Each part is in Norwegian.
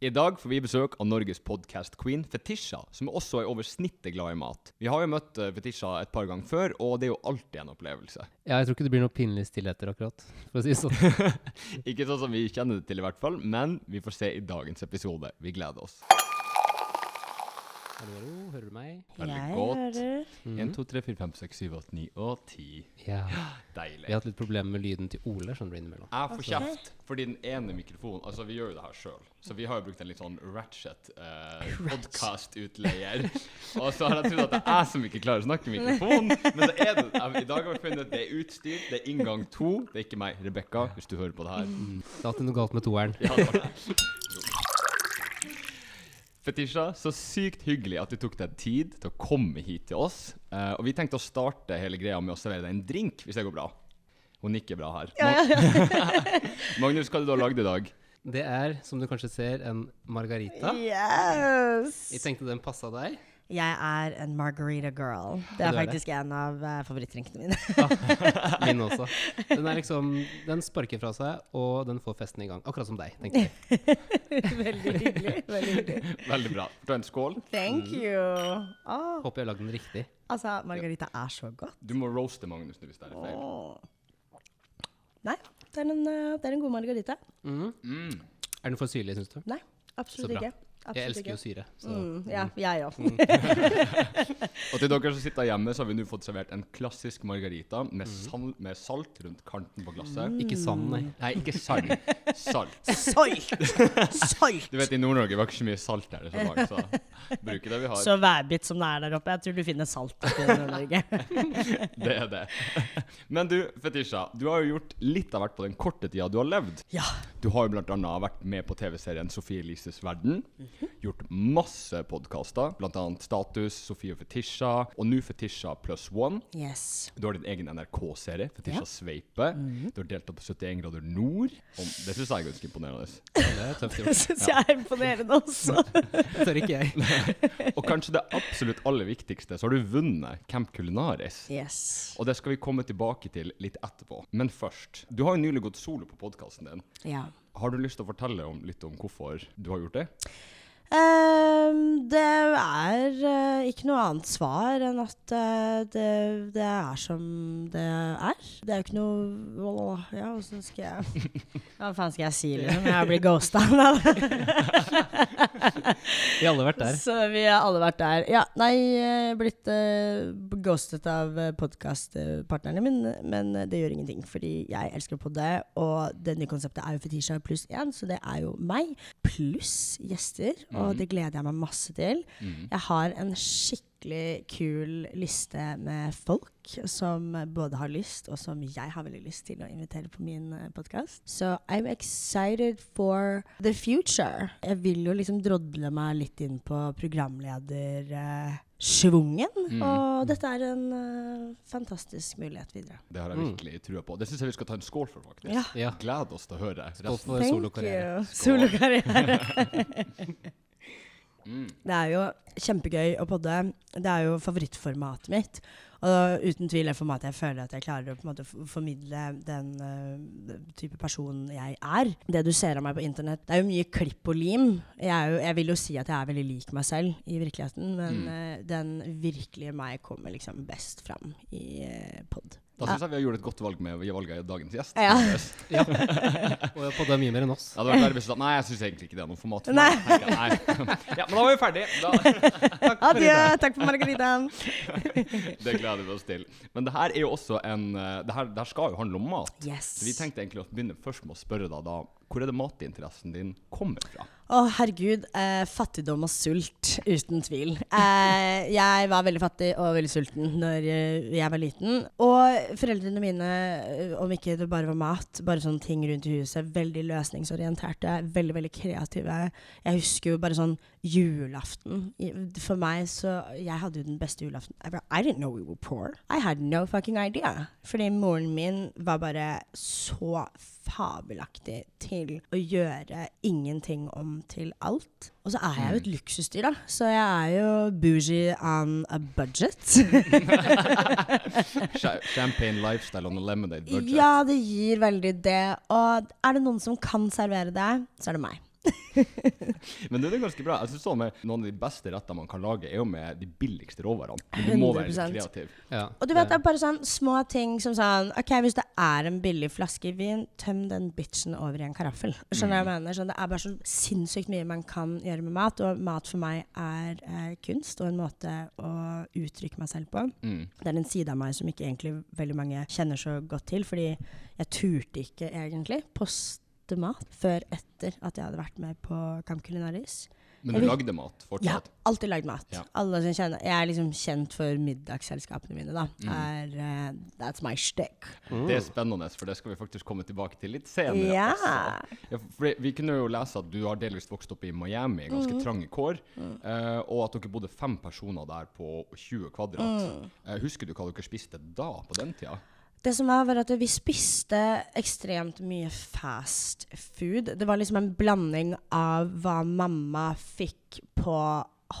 I dag får vi besøk av Norges podcast-queen Fetisha, som også er over snittet glad i mat. Vi har jo møtt eh, Fetisha et par ganger før, og det er jo alltid en opplevelse. Ja, jeg tror ikke det blir noen pinlige stillheter, akkurat. For å si det sånn. Ikke sånn som vi kjenner det til, i hvert fall, men vi får se i dagens episode. Vi gleder oss. Hallo, hallo, hører du meg? Veldig jeg godt. hører 1, 2, 3, 4, 5, 6, 7, 8, 9 og 10. Ja. Deilig. Vi har hatt litt problemer med lyden til Ole, skjønner du, innimellom. Jeg får kjeft fordi den ene mikrofonen Altså, vi gjør jo det her sjøl, så vi har jo brukt en litt sånn ratchet eh, podkast-utleier. og så har jeg trodd at det er jeg som ikke klarer å snakke i mikrofonen, men så er det jeg, I dag har vi funnet at det er utstyr, det er inngang to. Det er ikke meg, Rebekka, hvis du hører på det her. Det er alltid noe galt med toeren. Ja, det var det. Fetisha, så sykt hyggelig at du tok deg tid til å komme hit til oss. Uh, og vi tenkte å starte hele greia med å servere deg en drink, hvis det går bra. Hun nikker bra her. Magnus, hva har du da lagd i dag? Det er, som du kanskje ser, en margarita. Yes! Jeg tenkte den passa deg. Jeg er en margarita girl. Det Du er faktisk det? en av uh, favorittdrinkene mine. Min også. Den er liksom Den sparker fra seg, og den får festen i gang. Akkurat som deg, tenker jeg. veldig hyggelig. Veldig hyggelig. Veldig bra. Ta en skål. Thank you. Oh. Håper jeg har lagd den riktig. altså, margarita er så godt. Du må roaste Magnus hvis det er feil. Oh. Nei, det er en, uh, det er en god margarita. Mm. Mm. Er den for syrlig, syns du? Nei, absolutt Så ikke. Jeg elsker jo syre. Så. Mm, ja, jeg òg. Og til dere som sitter hjemme, så har vi nå fått servert en klassisk margarita med, sal med salt rundt kanten på glasset. Ikke sand, nei. Nei, ikke sand. Salt. Salt! Salt! Du vet, I Nord-Norge var ikke så mye salt der, så, langt, så bruker det vi har. Så værbitt som det er der oppe. Jeg tror du finner salt i Nord-Norge. Det er det. Men du, Fetisha, du har jo gjort litt av hvert på den korte tida du har levd. ja. Du har jo annet vært med på TV-serien Sofie Elises verden. Gjort masse podkaster, bl.a. Status, Sofie og Fetisha, og nå Fetisha pluss one. Yes. Du har din egen NRK-serie, Fetisha Ja. Sveipe. Du har deltatt på 71 grader nord. Og det syns jeg er ganske imponerende. Det er tøft Det syns jeg er imponerende også. Det tør ikke jeg. Og kanskje det absolutt aller viktigste, så har du vunnet Camp Culinaris. Yes. Og det skal vi komme tilbake til litt etterpå. Men først, du har jo nylig gått solo på podkasten din. Ja. Har du lyst til å fortelle om, litt om hvorfor du har gjort det? Ehm, det er eh, ikke noe annet svar enn at eh, det, det er som det er. Det er jo ikke noe Ja, åssen skal jeg Hva faen skal jeg si, liksom? Jeg blitt ghosta. Vi har alle vært der. Så vi har alle vært der. Ja, nei, er blitt uh, ghostet av podkastpartnerne mine, men eh, det gjør ingenting, fordi jeg elsker å podde, og det nye konseptet er jo Fetisha pluss én, så det er jo meg pluss gjester, og det gleder jeg meg masse til. Jeg har en skikkelig kul liste med folk som både har lyst, og som jeg har veldig lyst til å invitere på min podkast. Så I'm excited for the future. Jeg vil jo liksom drodle meg litt inn på programledersvungen. Mm. Og dette er en uh, fantastisk mulighet videre. Det har jeg Mm. virkelig trua på. Det syns jeg vi skal ta en skål for, faktisk. Ja. Ja. Gled oss til å høre. Skål resten. for solokarriere. you. Mm. Det er jo kjempegøy å podde. Det er jo favorittformatet mitt. Og uten tvil det formatet jeg føler at jeg klarer å måte formidle den uh, type person jeg er. Det du ser av meg på internett, det er jo mye klipp og lim. Jeg, jo, jeg vil jo si at jeg er veldig lik meg selv i virkeligheten, men Mm. uh, den virkelige meg kommer liksom best fram i uh, pod. Da syns jeg vi har gjort et godt valg med valget av dagens gjest. Ja. Ja. Og det er mye mer enn oss. Det vært verre hvis du nei, jeg syns egentlig ikke det er noe format for Nei. meg. Nei. Ja, men da var vi ferdige. Da, Adjø! Takk for margaritaen. det gleder vi oss til. Men det her er jo også en eh, Det her, det her skal jo handle om mat. Yes. Så vi tenkte egentlig å begynne først med å spørre deg da hvor er det matinteressen din kommer fra? Å, herregud. Eh, fattigdom og sult, uten tvil. Eh, jeg var veldig fattig og veldig sulten når eh, jeg var liten. Og foreldrene mine, eh, om ikke det bare var mat, bare sånne ting rundt i huset, veldig løsningsorienterte, veldig, veldig kreative. Jeg husker jo bare sånn julaften. For meg så Jeg hadde jo den beste julaften ever. I didn't know we were poor. I had no fucking idea. Fordi moren min var bare så fabelaktig til å gjøre ingenting om til alt. Og så er jeg jo et luksusdyr, da. Så jeg er jo bougie on a budget. Champagne lifestyle on a lemonade budget. ja, det gir veldig det. Og er det noen som kan servere det, så er det meg. Men det er ganske bra. Jeg synes sånn med Noen av de beste rettene man kan lage, er jo med de billigste råvarene. Men du må være litt kreativ. Ja, Og du vet, det er bare sånn små ting som sånn OK, hvis det er en billig flaske vin, tøm den bitchen over i en karaffel. Skjønner du hva jeg mener? Sånn, det er bare så sinnssykt mye man kan gjøre med mat, og mat for meg er eh, kunst og en måte å uttrykke meg selv på. Mm. Det er en side av meg som ikke egentlig veldig mange kjenner så godt til, fordi jeg turte ikke egentlig poste mat før etter at jeg hadde vært med på Camp Culinaris. Men du vil- lagde mat fortsatt? Ja, alltid lagd mat. Ja. Alle som kjenner, jeg er liksom kjent for middagsselskapene mine, da. Mm. Er, uh, that's my stick. Det er spennende, for det skal vi faktisk komme tilbake til litt senere. Ja. for vi, kunne jo lese at du har delvis vokst opp i Miami, ganske Mm. trange kår, uh, og at dere bodde fem personer der på 20 kvadrat. Mm. Eh, husker du hva dere spiste da, på den tida? Det som var, var at vi spiste ekstremt mye fast food. Det var liksom en blanding av hva mamma fikk på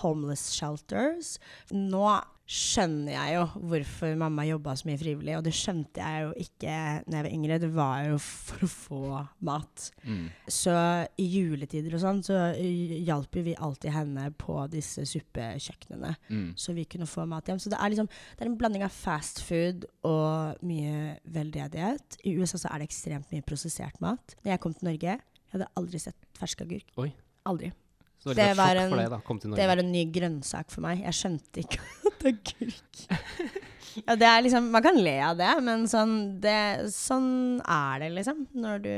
homeless shelters. Nå skjønner jeg jo hvorfor mamma jobba så mye frivillig, og det skjønte jeg jo ikke da jeg var yngre. Det var jo for å få mat. Mm. Så i juletider og sånn, så hjalp jo vi alltid henne på disse suppekjøkkenene. Mm. Så vi kunne få mat hjem. Så det er liksom Det er en blanding av fast food og mye veldedighet. I USA så er det ekstremt mye prosessert mat. Når jeg kom til Norge, jeg hadde aldri sett fersk agurk. Aldri. Så det Det var en-. Det var en ny grønnsak for meg. Jeg skjønte ikke agurk ja, det er liksom, Man kan le av det, men sånn, det, sånn er det, liksom. Når du,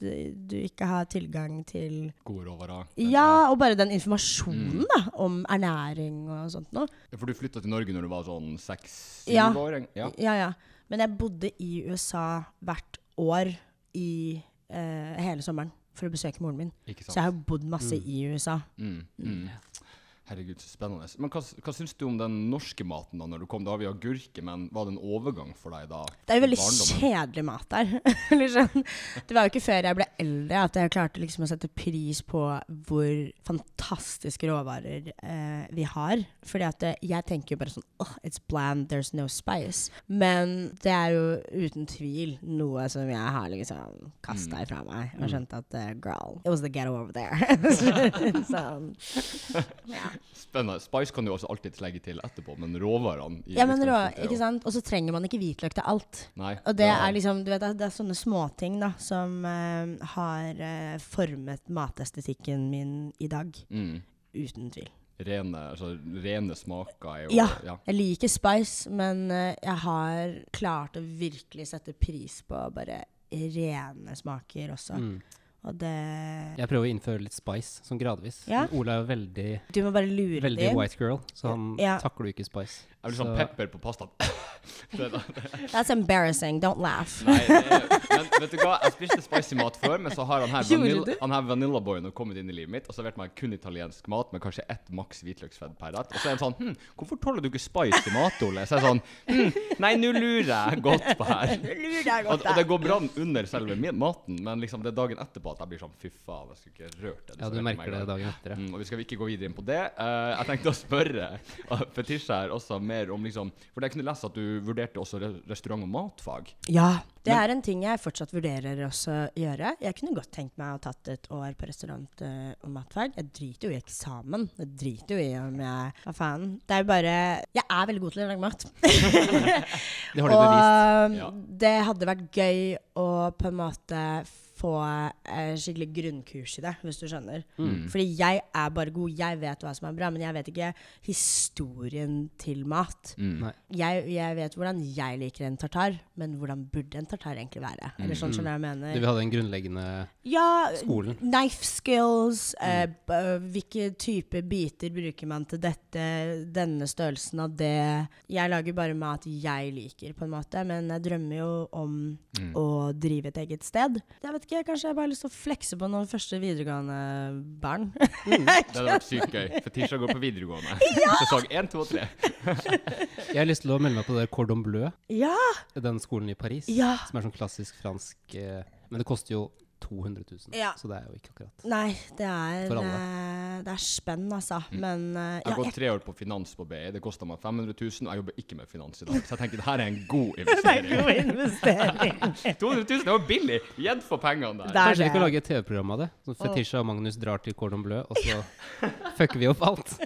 du, du ikke har tilgang til Gode råvarer. Ja, og bare den informasjonen Mm. da, om ernæring og sånt noe. Ja, For du flytta til Norge når du var sånn seks-syv Ja. år? Ja. Ja, ja. Men jeg bodde i USA hvert år i eh, hele sommeren for å besøke moren min. Ikke Så jeg har bodd masse Mm. i USA. Mm. Mm. Herregud, så spennende. Men hva, hva syns du om den norske maten da når du kom? Da har vi agurker, men var det en overgang for deg da? Det er jo veldig kjedelig mat der. liksom. Det var jo ikke før jeg ble eldre at jeg klarte liksom å sette pris på hvor fantastiske råvarer eh, vi har. Fordi at eh, jeg tenker jo bare sånn oh, It's bland, there's no spice. Men det er jo uten tvil noe som jeg har liksom kasta ifra meg og skjønt at uh, girl, it was the ghetto over there. sånn. Ja. Spennende. Spice kan du også alltid legge til etterpå, men råvarene ja, men rå, ikke sant? Og så trenger man ikke hvitløk til alt. Nei. Og det ja. er liksom, du vet, det det er sånne småting da, som uh, har uh, formet matestetikken min i dag. mm. Uten tvil. rene, altså, rene smaker er jo Ja. ja. Jeg liker spice, men uh, jeg har klart å virkelig sette pris på bare rene smaker også. Mm. Og det Jeg prøver å innføre litt spice, sånn gradvis. Ja. Ola er jo veldig, Du må bare lure veldig dem. white girl, så han Ja. takler jo ikke spice. Jeg blir sånn Så- pepper på pastaen. That's embarrassing. Don't laugh. Nei, det er, men vet du hva? Jeg spiste spicy mat før, men så har han her, vanilla, du? han her Vanilla boyen kommet inn i livet mitt og servert meg kun italiensk mat med kanskje ett maks hvitløksfett per rett. Og så er han sånn hm, 'Hvorfor tåler du ikke spice i mat, Ole?' Så er jeg sånn hm, 'Nei, nå lurer jeg godt på her'. Lurer jeg Og, godt og det går bra under selve maten, men liksom det er dagen etterpå at jeg blir sånn 'Fy faen, jeg skulle ikke rørt det'. Ja, du merker det dagen etter. ja. Mm, og vi skal ikke gå videre inn på det. Uh, jeg tenkte å spørre uh, Fetisha her også mer om liksom For jeg kunne lese at du vurderte også re restaurant- og matfag. Ja, det Men- er en ting jeg fortsatt vurderer også å gjøre. Jeg kunne godt tenkt meg å ha tatt et år på restaurant eh, og matfag. Jeg driter jo i eksamen. Jeg driter jo i om jeg Hva faen. Det er jo bare Jeg er veldig god til å lage mat. Det har du bevist. og Ja. det hadde vært gøy å på en måte få eh, skikkelig grunnkurs i det, hvis du skjønner. Mm. Fordi jeg er bare god. Jeg vet hva som er bra, men jeg vet ikke historien til mat. Mm. Jeg, jeg vet hvordan jeg liker en tartar, men hvordan burde en tartar egentlig være? Eller sånn som jeg mener. Du vil ha den grunnleggende Ja, skolen. knife skills, eh, hvilke type biter bruker man til dette, denne størrelsen av det. Jeg lager bare mat jeg liker, på en måte, men jeg drømmer jo om Mm. å drive et eget sted. Jeg vet ikke, Kanskje jeg bare har lyst til å flekse på noen første videregående barn. Det hadde vært sykt gøy. Fetisha går på videregående. Sesong 1, 2 og 3. Jeg har lyst til å melde meg på det Cordon Bleu, ja! den skolen i Paris. Ja! Som er sånn klassisk fransk eh, Men det koster jo 200 000, Ja. så det er jo ikke akkurat Nei, det er For alle. det er spenn, altså. Men uh, Jeg har ja, gått tre år på finans på BI. Det kosta meg 500 000, og jeg jobber ikke med finans i dag. Så jeg tenker det her er en god investering. investering. 200 000 det var billig! Gjett for pengene der. Det er Kanskje vi kan lage et TV-program av det? Så Fetisha og Magnus drar til Cordon Bleu, og så fucker vi opp alt.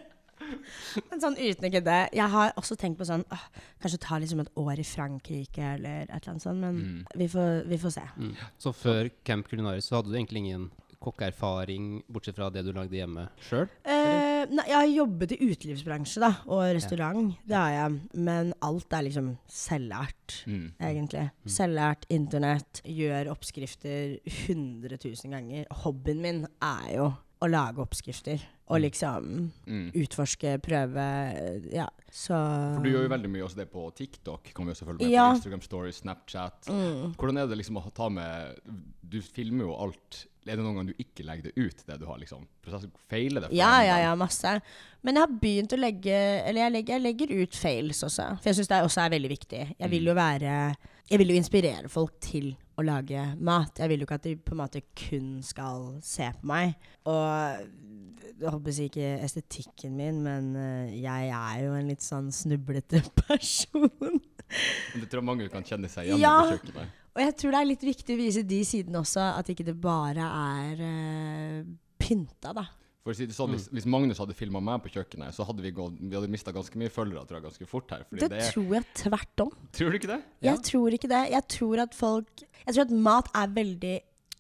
Men sånn uten å kødde, jeg har også tenkt på sånn åh, Kanskje ta liksom et år i Frankrike eller et eller annet sånt, men Mm. vi, får, vi får se. Mm. Så før Camp Culinaris så hadde du egentlig ingen kokkeerfaring, bortsett fra det du lagde hjemme sjøl? Eh, nei, jeg har jobbet i utelivsbransje da, og restaurant. Det har jeg. Men alt er liksom selvlært, Mm. egentlig. Selvlært, internett, gjør oppskrifter 100 000 ganger. Hobbyen min er jo å lage oppskrifter. Og liksom Mm. utforske, prøve Ja, så For du gjør jo veldig mye også det på TikTok. Kan vi jo selvfølgelig med Ja. på Instagram Stories, Snapchat. mm. Hvordan er det liksom å ta med Du filmer jo alt. Er det noen gang du ikke legger det ut, det du har liksom prosess? Feiler det? Ja, ja, ja, masse. Men jeg har begynt å legge Eller jeg legger, jeg legger ut fails også. For jeg syns det også er veldig viktig. Jeg vil jo være Jeg vil jo inspirere folk til å lage mat. Jeg vil jo ikke at de på en måte kun skal se på meg. Og jeg håper jeg ikke estetikken min, men eh, jeg er jo en litt sånn snublete person. Men det tror jeg mange kan kjenne seg igjen Ja. på kjøkkenet. Og jeg tror det er litt viktig å vise de sidene også, at ikke det bare er uh, pynta, da. For å si det sånn, hvis, hvis Magnus hadde filma meg på kjøkkenet, så hadde vi, gått, vi hadde mista ganske mye følgere tror jeg, ganske fort her. Fordi Det det, er, tror jeg tvert om. Tror du ikke det? Jeg tror ikke det. Jeg tror at folk Jeg tror at mat er veldig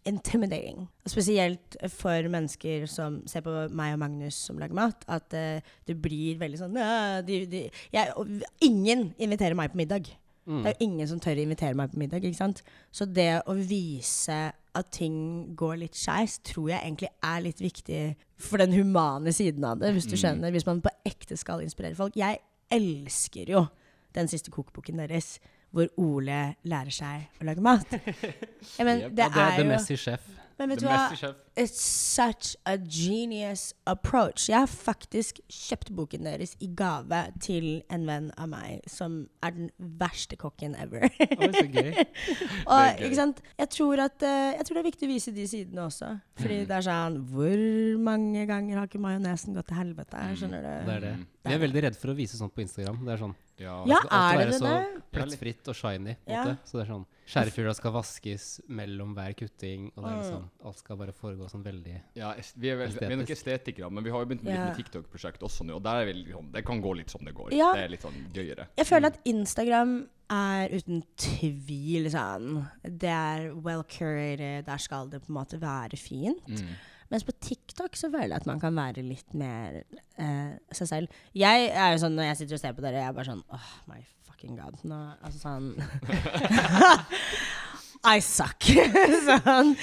intimidating. Spesielt for mennesker som ser på meg og Magnus som lager mat. At uh, det blir veldig sånn de, de, jeg, Ingen inviterer meg på middag. Mm. Det er jo ingen som tør å invitere meg på middag. ikke sant? Så det å vise at ting går litt skeis, tror jeg egentlig er litt viktig for den humane siden av det, hvis du Mm. skjønner. Hvis man på ekte skal inspirere folk. Jeg elsker jo den siste kokeboken deres, hvor Ole lærer seg å lage mat. Ja, men det Ja, det er er The jo Messy Chef. Men vet The du hva? It's such a genius approach. Jeg har faktisk kjøpt boken deres i gave til en venn av meg som er den verste kokken ever. oh, så gøy. Og, Det ikke sant? Jeg tror, at, eh, jeg tror det er viktig å vise de sidene også. Fordi Mm. det er sånn Hvor mange ganger har ikke majonesen gått til helvete? Mm. Skjønner du? Det er det. Mm. Vi er veldig redd for å vise sånt på Instagram. Det er sånn Ja. er det skal alltid er være så det? Plettfritt og shiny. Ja. måte. Så det er sånn Skjærefugla skal vaskes mellom hver kutting, og det er sånn liksom Alt skal bare foregå sånn veldig Ja, vi er, vel, vi er nok estetikere, men vi har jo begynt med Ja. med TikTok-prosjekt også nå, og der er vi liksom, det kan gå litt som det går. Ja. Det er litt sånn gøyere. Jeg føler at Instagram er uten tvil sånn Det er well curated, der skal det på en måte være fint. Mm. Mens på TikTok så føler jeg at man kan være litt mer eh, seg selv. Jeg er jo sånn når jeg sitter og ser på dere, jeg er bare sånn Oh my fucking god. Nå, altså sånn I suck. sånn.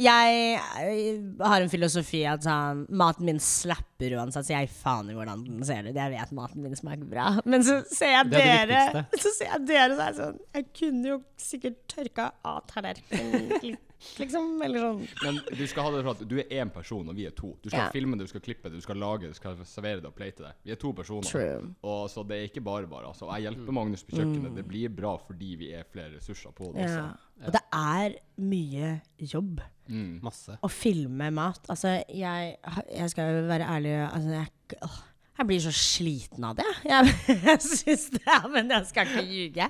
Jeg, jeg har en filosofi at sånn Maten min slapper uansett, så jeg i hvordan den ser ut. Jeg vet maten min smaker bra. Men så ser jeg Det det dere, så ser jeg dere, så er jeg sånn Jeg kunne jo sikkert tørka av tallerkenen, litt, liksom. Eller sånn. Men du skal ha det for at du er én person, og vi er to. Du skal yeah. filme det, du skal klippe det, du skal lage det, du skal servere det og plate det. Vi er to personer. True. Og så det er ikke bare bare. Altså. Jeg hjelper Magnus på kjøkkenet. Det blir bra fordi vi er flere ressurser på det Ja. Ja. Og det er mye jobb Mm. masse. å filme mat. Altså, jeg, jeg skal jo være ærlig altså, jeg, åh, jeg blir så sliten av det. Jeg, jeg syns det, men jeg skal ikke ljuge.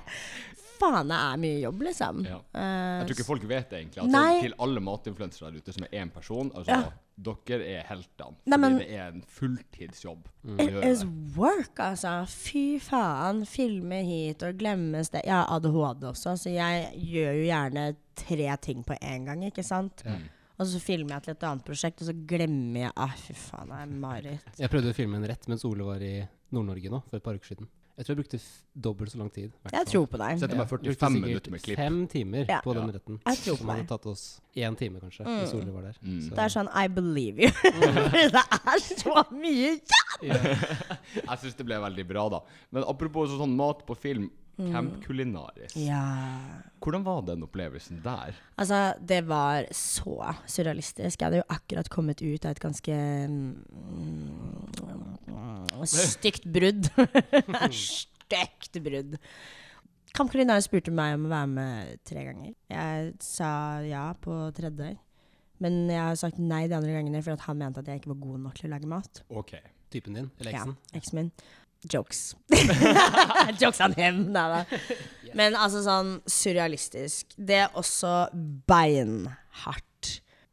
Faen, det er mye jobb, liksom. Ja. Eh, Jeg tror ikke folk vet det egentlig. Altså, Nei. til alle matinfluensere der ute som er én person, altså, Ja. dere er heltene. Nei, Fordi men- det er en fulltidsjobb Mm. It is work, altså. Fy faen. Filme hit og glemme sted. Jeg har ADHD også, så jeg gjør jo gjerne tre ting på en gang, ikke sant? Mm. Og så filmer jeg til et annet prosjekt, og så glemmer jeg Ah, fy faen, det er mareritt. Jeg prøvde å filme en rett mens Ole var i Nord-Norge nå, for et par uker siden. Jeg tror jeg brukte f dobbelt så lang tid. hvert Jeg tror på deg. Så meg var 45 brukte sikkert minutter med klipp. Fem timer Ja. på den Ja. retten. Jeg tror på Som hadde tatt oss én time, kanskje, Mm. hvis Ole var der. Mm. Så- Det er sånn I believe you. Det er så mye Ja. Jeg syns det ble veldig bra, da. Men apropos sånn mat på film. Mm. Camp Kulinaris. Ja. Hvordan var den opplevelsen der? Altså, det var så surrealistisk. Jeg hadde jo akkurat kommet ut av et ganske mm, stygt brudd. stygt brudd. Camp Kulinaris spurte meg om å være med tre ganger. Jeg sa ja på tredje. Men jeg har sagt nei de andre gangene for han mente at jeg ikke var god nok til å lage mat. OK. Typen din, eller Ja, eksen. eksen min. Jokes. Jokes on him. Nei da. Men altså sånn surrealistisk. Det er også beinhardt.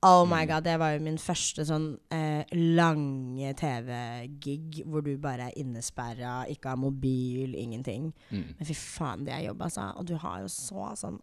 Oh my god, det var jo min første sånn eh, lange TV-gig hvor du bare er innesperra, ikke har mobil, ingenting. Mm. Men fy faen, det er jobb, altså. Og du har jo så sånn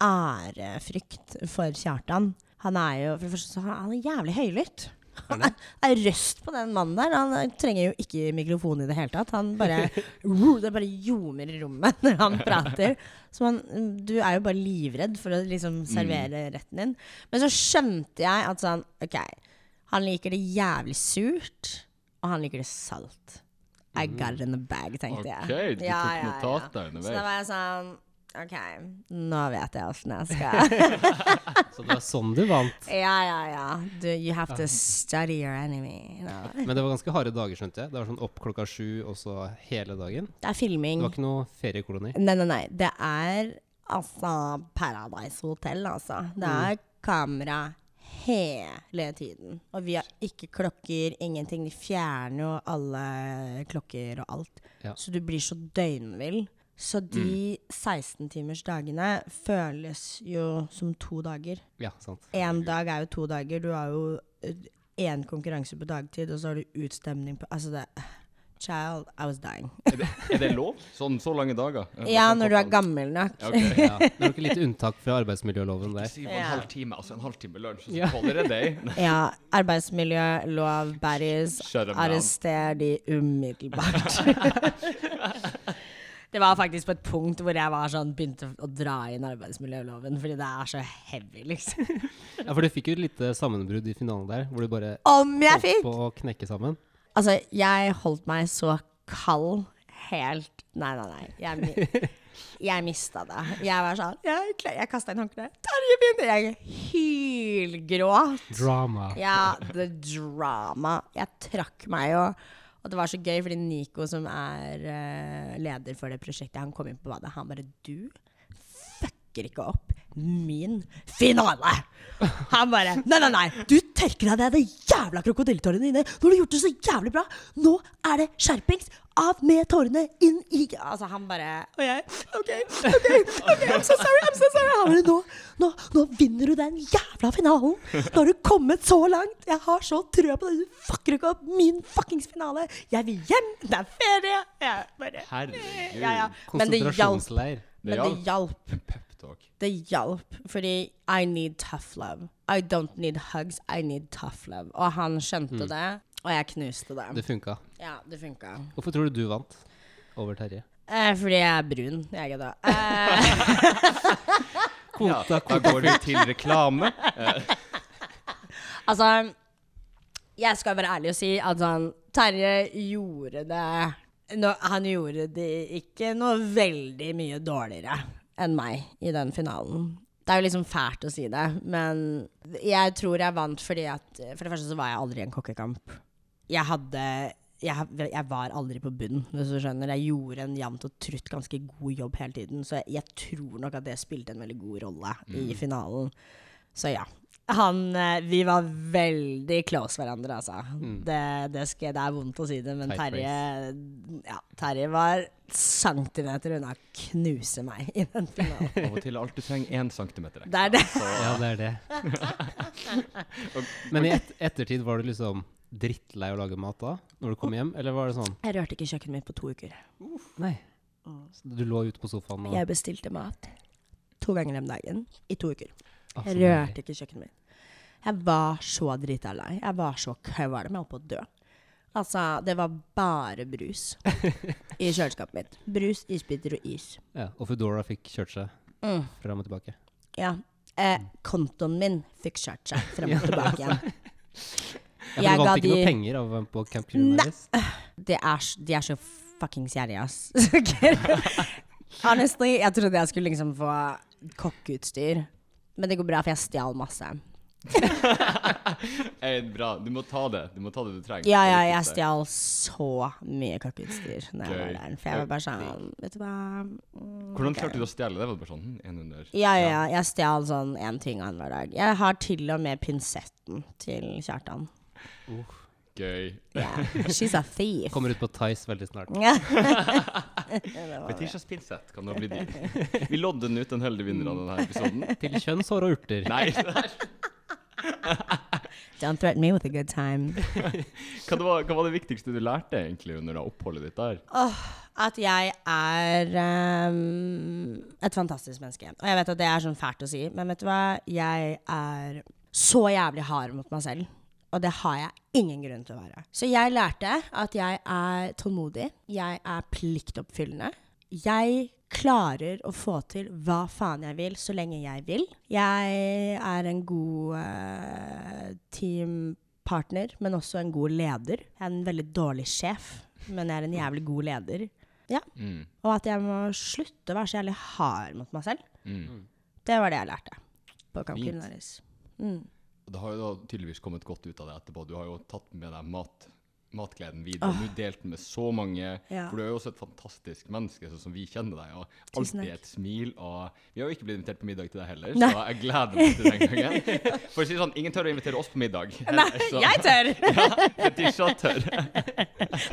ærefrykt for Kjartan. Han er jo For det første så er han jævlig høylytt. Han er, er røst på den mannen der. Han trenger jo ikke mikrofon i det hele tatt. Han bare Det bare ljomer i rommet når han prater. Så man, du er jo bare livredd for å liksom servere retten din. Men så skjønte jeg at sånn OK, han liker det jævlig surt, og han liker det salt. I got it in the bag, tenkte OK, du tok notater Så da var jeg sånn OK, nå vet jeg åssen jeg skal Så det var sånn du vant. Ja, ja, ja. Du, you have to study your enemy. you know. Men det var ganske harde dager, skjønte jeg. Det var sånn opp klokka sju, og så hele dagen. Det er filming. Det var ikke noe feriekoloni. Nei, nei, nei. Det er altså Paradise Hotel, altså. Det er kamera hele tiden. Og vi har ikke klokker, ingenting. De fjerner jo alle klokker og alt. Ja. Så du blir så døgnvill. Så de 16-timers-dagene føles jo som to dager. Ja, sant. Én dag er jo to dager. Du har jo én konkurranse på dagtid, og så har du utstemning på Altså, det Child, I was dying. Er det, er det lov? Sånn så lange dager? Ja, når du er gammel nok. Okay. Ja, det er nok litt unntak fra arbeidsmiljøloven der. Si en halvtime, halv time, altså en halvtime lunsj, så Ja. holder det deg. Ja, arbeidsmiljølov, baddies. Arrester de umiddelbart. Det var faktisk på et punkt hvor jeg var sånn, begynte å dra inn arbeidsmiljøloven, fordi det er så heavy, liksom. Ja, for du fikk jo et lite sammenbrudd i finalen der, hvor du bare Om jeg fikk! på å knekke sammen. Altså, jeg holdt meg så kald helt Nei, nei, nei. Jeg, jeg mista det. Jeg var sånn Jeg, jeg kasta inn håndkleet. Terje begynte Jeg hylgråt. Drama. Ja, the drama. Jeg trakk meg jo. Og det var så gøy, fordi Nico, som er uh, leder for det prosjektet, han kom inn på badet. Han bare Du fucker ikke opp min finale! Han bare Nei, nei, nei! Du tørker deg ned de jævla krokodilletårene dine! Nå har du gjort det så jævlig bra! Nå er det skjerpings! Av med tårene inn i Altså, han bare Og jeg OK, OK, ok, I'm so sorry, I'm so sorry. Han bare nå, nå, nå vinner du den jævla finalen! Nå har du kommet så langt! Jeg har så trua på deg! Du fucker ikke opp min fuckings finale! Jeg vil hjem! Det er ferie! Jeg bare Herregud. Ja, ja. Men det hjalp. Men det hjalp. En. Det hjalp, fordi I need tough love. I don't need hugs, I need tough love. Og han skjønte det, og jeg knuste det. Det funka. Ja, det funka. Hvorfor tror du du vant over Terje? Eh, fordi jeg er brun. Jeg er da. Eh, Ja, da går vi til reklame. Eh, altså Jeg skal være ærlig og si at sånn Terje gjorde det no, Han gjorde det ikke noe veldig mye dårligere enn meg i den finalen. Det er jo liksom fælt å si det, men jeg tror jeg vant fordi at For det første så var jeg aldri i en kokkekamp. Jeg hadde jeg, jeg var aldri på bunn, hvis du skjønner. Jeg gjorde en jevnt og trutt ganske god jobb hele tiden, så jeg, jeg tror nok at det spilte en veldig god rolle i finalen. Så ja. Han eh, Vi var veldig close hverandre, altså. Det, det, skal, det er vondt å si det, men Terje Ja, Terje var centimeter unna å knuse meg i den finalen. Av og til er alt du trenger én centimeter. Det er det. Ja, det er det. Men i et ettertid var du liksom drittlei å lage mat da? Når du kom hjem? Eller var det sånn Jeg rørte ikke kjøkkenet mitt på to uker. Nei. Så Du lå ute på sofaen og Jeg bestilte mat to ganger om dagen i to uker. Jeg rørte ikke kjøkkenet mitt. Jeg var så drita lei. Jeg var så kvalm. Jeg holdt på å dø. Altså, det var bare brus i kjøleskapet mitt. Brus, isbiter og is. Ja, og Foodora fikk kjørt seg Mm, fram og tilbake. ja. Eh, kontoen min fikk kjørt seg fram og tilbake igjen. Ja, Jeg du vant ikke noe penger av med på Camp Culinaris? Det er, de er så fuckings gjerrige, ass. Honestly, jeg trodde jeg skulle liksom få kokkeutstyr. Men det går bra, for jeg stjal masse. Bra. Du må ta det. Du må ta det du trenger. Ja, ja, er jeg stjal så mye kokkeutstyr da jeg var der. For jeg var bare sånn Vet du hva mm, Hvordan klarte du å stjele det? Var det bare sånn hm, en under Ja, ja, ja. Jeg stjal sånn én ting annenhver dag. Jeg har til og med pinsetten til Kjartan. Gøy. Yeah. She's a thief. Kommer ut på Tice veldig snart. Ja. Fetisjas pinsett kan da bli din. Vi lodder den ut en heldig vinner av denne episoden. Til kjønnshår og urter. Nei, Don't threaten me with a good time. hva, det var, hva var det viktigste du lærte egentlig under oppholdet ditt der? At jeg er um, et fantastisk menneske. Og jeg vet at det er sånn fælt å si, men vet du hva? Jeg er så jævlig hard mot meg selv. Og det har jeg ingen grunn til å være. Så jeg lærte at jeg er tålmodig. Jeg er pliktoppfyllende. Jeg klarer å få til hva faen jeg vil, så lenge jeg vil. Jeg er en god uh, teampartner, men også en god leder. Jeg er en veldig dårlig sjef, men jeg er en jævlig god leder. Mm. Og at jeg må slutte å være så jævlig hard mot meg selv. Mm. Det var det jeg lærte på Camp. Culinaris. Mm. Det har jo da tydeligvis kommet godt ut av det etterpå. Du har jo tatt med deg mat, matgleden videre. Du delt den med så mange. Ja. For du er jo også et fantastisk menneske, sånn som vi kjenner deg. Og Tusen alltid takk. et smil. Og vi har jo ikke blitt invitert på middag til deg heller, Nei. så jeg gleder meg til den gangen. For å si sånn, ingen tør å invitere oss på middag. Nei, så- jeg tør! Ja, Fetisha tør.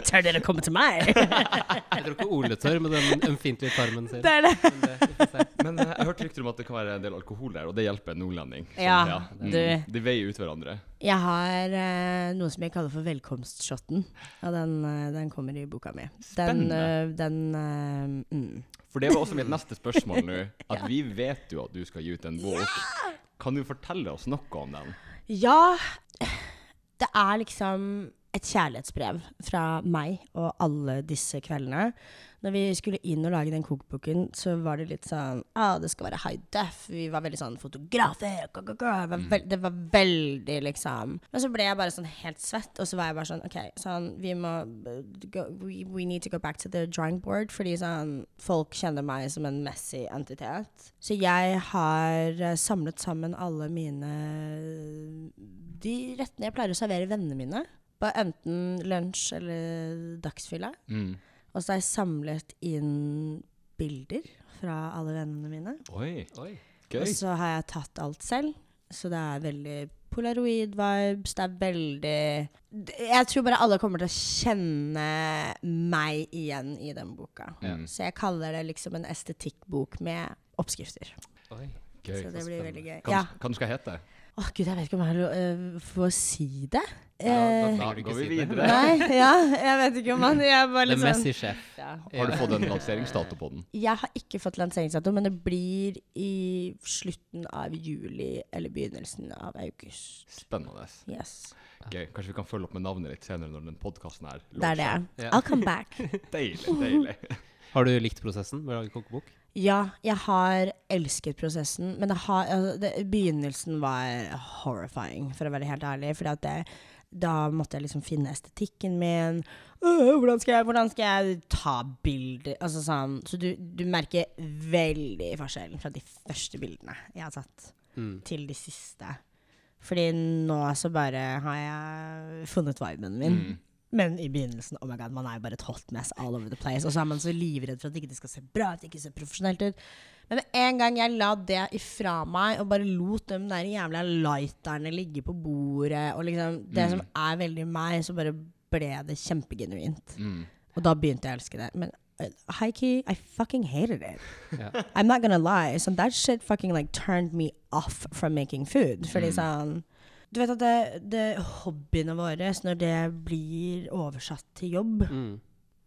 Tør dere komme til meg? Jeg tror ikke Ole tør med den ømfintlige tarmen sin. det er det. Men det. Men eh, jeg hørte rykter om at det kan være en del alkohol der, og det hjelper en nordlending. Så, Ja, mm. De veier ut hverandre. Jeg har eh, noe som jeg kaller for velkomstshotten. Og den, eh, den kommer i boka mi. Den, Spennende. eh, den eh, mm. For det var også mitt neste spørsmål nå. At vi vet jo at du skal gi ut en bok. Kan du fortelle oss noe om den? Ja, det er liksom et kjærlighetsbrev fra meg og alle disse kveldene. Når vi skulle inn og lage den kokeboken, så var det litt sånn ah, Det skal være high def. Vi var veldig sånn fotografer. Go, go, go. Det, var veld, det var veldig liksom Men så ble jeg bare sånn helt svett, og så var jeg bare sånn OK, sånn Vi må go, we, we need to go back to the drawing board, fordi sånn Folk kjenner meg som en messy entitet. Så jeg har eh, samlet sammen alle mine De rettene jeg pleier å servere vennene mine. Bare enten lunsj eller dagsfylla. Mm. Og så har jeg samlet inn bilder fra alle vennene mine. Oi, Oi. gøy. Og så har jeg tatt alt selv. Så det er veldig polaroid-vibes. Det er veldig Jeg tror bare alle kommer til å kjenne meg igjen i den boka. Mm. Så jeg kaller det liksom en estetikkbok med oppskrifter. Oi. Gøy. Så det blir veldig gøy. Hva, Ja. hva skal hete? Åh, gud, jeg vet ikke om jeg uh, får si det. Ja, da Eh, Da ikke går vi videre. nei, ja, jeg vet ikke om han Jeg er bare The sånn ja. Har du fått en lanseringsdato på den? Jeg har ikke fått lanseringsdato, men det blir i slutten av juli eller begynnelsen av august. Spennende. Yes. Gøy. Kanskje vi kan følge opp med navnet litt senere når den podkasten er Det er det. I'll come back. Deilig, deilig. Har du likt prosessen med å lage kokebok? Ja, jeg har elsket prosessen, men det har, altså, det, begynnelsen var horrifying, for å være helt ærlig. For da måtte jeg liksom finne estetikken min. Øh, hvordan, skal jeg, hvordan skal jeg ta bilder? Altså sånn, så du, du merker veldig forskjellen fra de første bildene jeg har tatt, Mm. til de siste. Fordi nå så bare har jeg funnet viben min. Mm. Men i begynnelsen, oh my god, man er jo bare et hot mess all over the place. Og så er man så livredd for at det ikke skal se bra ut, ikke se profesjonelt ut. Men med en gang jeg la det ifra meg, og bare lot de der jævla lighterne ligge på bordet, og liksom det Mm. som er veldig meg, så bare ble det kjempegenuint. Mm. Og da begynte jeg å elske det. Men haiki, I fucking hated it. Yeah. I'm not gonna lie. So that shit fucking like turned me off from making food. Fordi Mm. sånn Du vet at det, det hobbyene våre, når det blir oversatt til jobb Mm.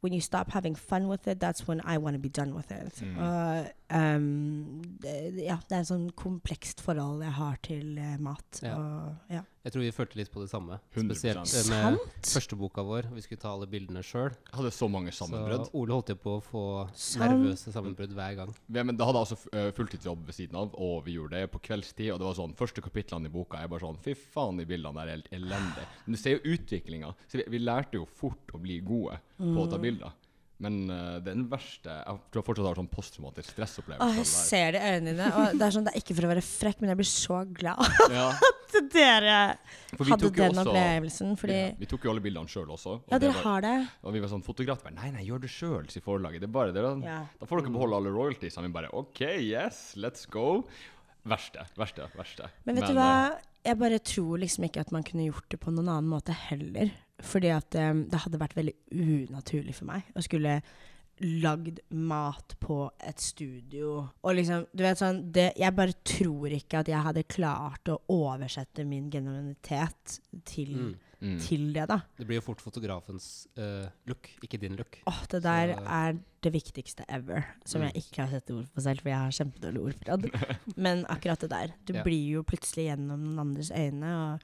When you stop having fun with it, that's when I want to be done with it. Mm. Og um, det, ja, det er et sånn komplekst forhold jeg har til uh, mat. Ja. Og, ja. Jeg tror vi følte litt på det samme. 100%. Spesielt eh, med Sant? første boka vår. Vi skulle ta alle bildene sjøl. Hadde så mange Så sammenbrudd. Ole holdt jo på å få Sant. nervøse sammenbrudd hver gang. Ja, men da hadde jeg altså uh, fulltidsjobb ved siden av, og vi gjorde det på kveldstid. Og det var sånn, første kapitlene i boka er bare sånn Fy faen, de bildene der er helt elendige. Men du ser jo utviklinga. Så vi, vi lærte jo fort å bli gode på å ta bilder. Men eh, den verste Jeg tror jeg fortsatt har sånn posttraumatisk Åh, stressopplevelse. jeg ser det i øynene dine. Og det er sånn, det er ikke for å være frekk, men jeg blir så glad. Ja, at dere for hadde den også- opplevelsen. Fordi ja, Vi tok jo alle bildene sjøl også. og Ja, det dere var- har det. Og vi var sånn fotografer Nei, nei, gjør det sjøl, sier forlaget. Det er bare det. Da, Ja. da får dere beholde alle royalties. Og vi bare OK, yes, let's go. Verste, verste, verste. Men vet du hva? Jeg bare tror liksom ikke at man kunne gjort det på noen annen måte heller. Fordi at um, det hadde vært veldig unaturlig for meg å skulle lagd mat på et studio. Og liksom, du vet sånn det, Jeg bare tror ikke at jeg hadde klart å oversette min genuinitet til, Mm. Mm. til det, da. Det blir jo fort fotografens uh, look, ikke din look. Åh, det der Så- er det viktigste ever. Som Mm. jeg ikke har sett ord på selv, for jeg har kjempedårlig ordforråd. Men akkurat det der. Du Ja. blir jo plutselig gjennom noen andres øyne. Og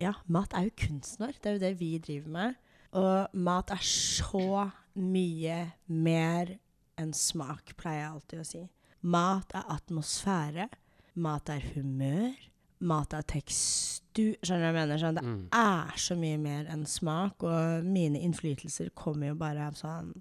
ja, mat er jo kunstner. Det er jo det vi driver med. Og mat er så mye mer enn smak, pleier jeg alltid å si. Mat er atmosfære. Mat er humør. Mat er tekstur. Skjønner du hva jeg mener? Sånn, det Mm. er så mye mer enn smak, og mine innflytelser kommer jo bare av sånn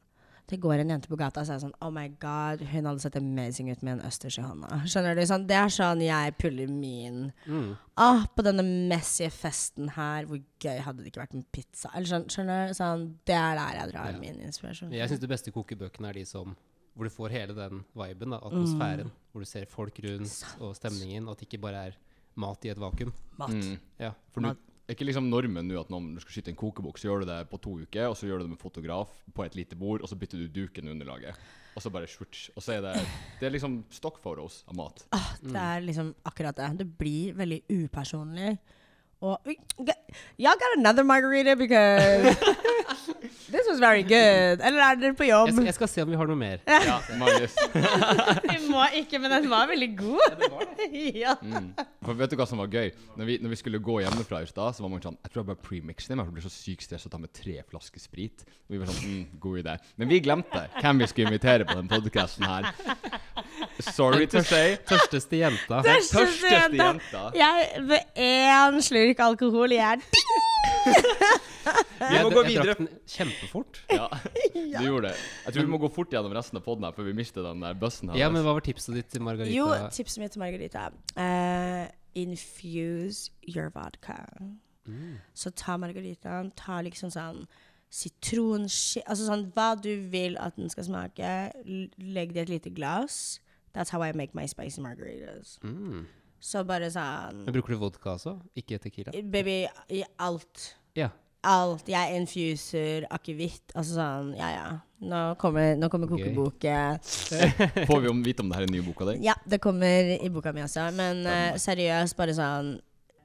Det går en jente på gata og sier sånn Oh my god, hun hadde sett amazing ut med en østers i hånda. Skjønner du? Sånn, det er sånn jeg puller min Mm. Ah, på denne messige festen her, hvor gøy hadde det ikke vært med pizza? Eller sånn, skjønner du? Sånn, det er der jeg drar Ja. min inspirasjon. Jeg syns de beste kokebøkene er de som hvor du får hele den viben, da, atmosfæren. Hvor du ser folk rundt og stemningen, og at det ikke bare er mat i et vakuum. Mat. Mm. Ja. For nå er ikke liksom normen nå at når du skal skyte en kokebok, så gjør du det på to uker, og så gjør du det med fotograf på et lite bord, og så bytter du duken under underlaget. Og så bare switch. Og så er det Det er liksom stock photos av mat. Ah, det er liksom akkurat det. Det blir veldig upersonlig. Og Y'all got another margarita because this was very good. Eller er dere på Jeg, jobb? skal, jeg skal se om vi har noe mer. Ja, Magnus. Vi må ikke, men den var veldig god. Ja, Mm. For vet du hva som var gøy? Når vi, når vi skulle gå hjemmefra i stad, så var man sånn Jeg tror jeg bare premixer det, men jeg blir så sykt stressa å ta med tre flasker sprit. Og vi var sånn mm, God idé. Men vi glemte hvem vi skulle invitere på den podkasten her. Sorry to say. Tørsteste jenta. Tørsteste tørsteste jenta. Jeg ved én slurk alkohol, jeg er Vi må gå jeg videre. drakk den kjempefort. Ja, du gjorde det. Jeg tror vi må gå fort gjennom resten av poden her før vi mister den der bussen her. Ja, men hva var tipset ditt til Margarita? Jo, tipset mitt til Margarita uh, Infuse your vodka. Mm. Så ta margaritaen, ta liksom sånn sitronski Altså sånn hva du vil at den skal smake. Legg det i et lite glass. That's how I make my spicy margaritas. Mm. Så bare sånn Men bruker du vodka også? Ikke tequila? Baby, i alt. Ja. Alt. Jeg infuser akevitt. Altså sånn, ja ja. Nå kommer, nå kommer Gøy. kokeboken. Får vi om, vite om det her er den nye boka di? Ja, det kommer i boka mi også. Men uh, seriøst, bare sånn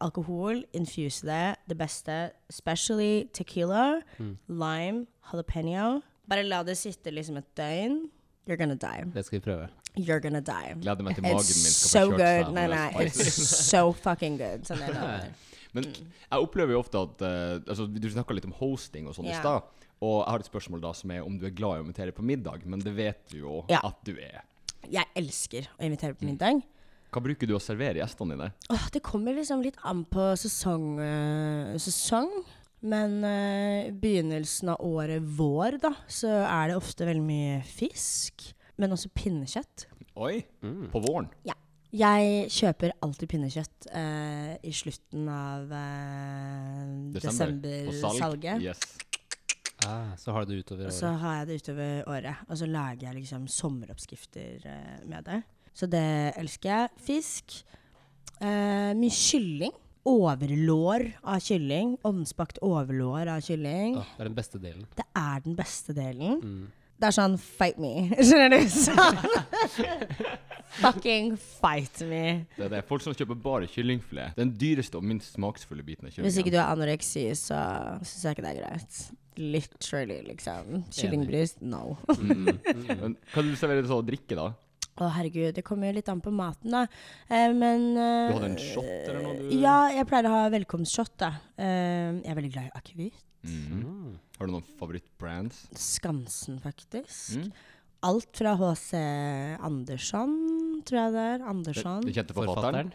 Alkohol, infuse det. Det beste. Especially tequila, Mm. lime, jalapeno. Bare la det sitte liksom et døgn. You're gonna die. Det skal vi prøve. You're gonna die. Gleder meg til magen min It's skal so få kjørt seg. Nei, nei, it's so fucking good. Sånn er det. Men jeg opplever jo ofte at uh, altså, Du snakka litt om hosting og sånn i Ja. stad. Og jeg har et spørsmål da som er om du er glad i å invitere på middag, men det vet du jo Ja. at du er. Jeg elsker å invitere Mm. på middag. Hva bruker du å servere gjestene dine? Åh, det kommer liksom litt an på sesong. Uh, sesong. Men uh, begynnelsen av året vår, da, så er det ofte veldig mye fisk. Men også pinnekjøtt. Oi, Mm. på våren. Ja. Jeg kjøper alltid pinnekjøtt eh, i slutten av eh, desember-salget. salg. Yes. Ah, så har du det utover året? så har jeg det utover året. Og så lager jeg liksom sommeroppskrifter eh, med det. Så det elsker jeg. Fisk. Eh, mye kylling. Overlår av kylling. Ovnsbakt overlår av kylling. Ah, det er den beste delen. Det er den beste delen. Mm. Det er sånn fight me. Skjønner du? Sånn. Fucking fight me. Det er det. Folk som kjøper bare kyllingfilet. Den dyreste og minst smaksfulle biten av kyllingen. Hvis ikke du har anoreksi, så syns jeg ikke det er greit. Literally, liksom. Kyllingbrus, no. Mm. Men hva du serverer så å drikke, da? Å, herregud, det kommer jo litt an på maten, da. Eh, men eh, Du hadde en shot eller noe du Ja, jeg pleier å ha velkomstshot, da. Eh, jeg er veldig glad i akevitt. Mm. Mm. Har du noen favorittbrands? Skansen, faktisk. Mm. Alt fra H.C. Andersson, tror jeg det er. Andersson. Den kjente forfatteren?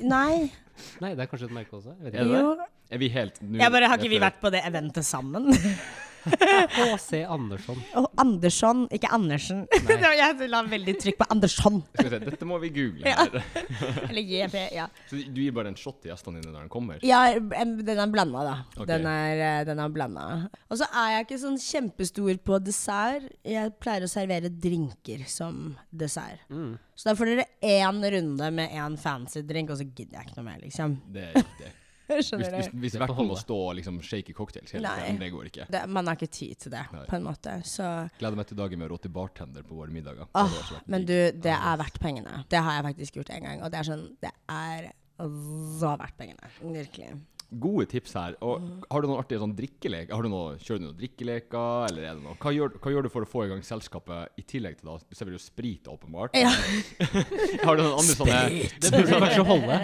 Nei. Nei, det er kanskje et merke også. Jeg vet ikke. Jo. Er vi helt nu, Jeg bare Har ikke vi vært på det eventet sammen? H.C. Andersson. Oh, Andersson, ikke Andersen. Nei. Jeg la veldig trykk på Andersson. Se, dette må vi google Ja. her. Eller JP, ja. Så du gir bare en shot til gjestene dine når de kommer? Ja, den er blanda, da. Okay. Den er, eh, den er blanda. Og så er jeg ikke sånn kjempestor på dessert. Jeg pleier å servere drinker som dessert. Mm. Så da får dere én runde med én fancy drink, og så gidder jeg ikke noe mer, liksom. Det er riktig. Hvis, Skjønner hvis, du? hvis Det er verten må stå og liksom shake cocktails hele tiden, det går ikke. Det, man har ikke tid til det, Nei. på en måte. Så Gleder meg til dagen med å råte bartender på våre middager. Åh, Men du, det er verdt pengene. Det har jeg faktisk gjort en gang, og det er sånn Det er så verdt pengene. Virkelig. Gode tips her. Og har du noen artige sånn drikkelek? Har du noe, kjører du noen drikkeleker, eller er det noe? Hva gjør, hva gjør du for å få i gang selskapet, i tillegg til da Du serverer jo sprit, åpenbart. Ja. har du noen andre sånne Det burde kanskje holde.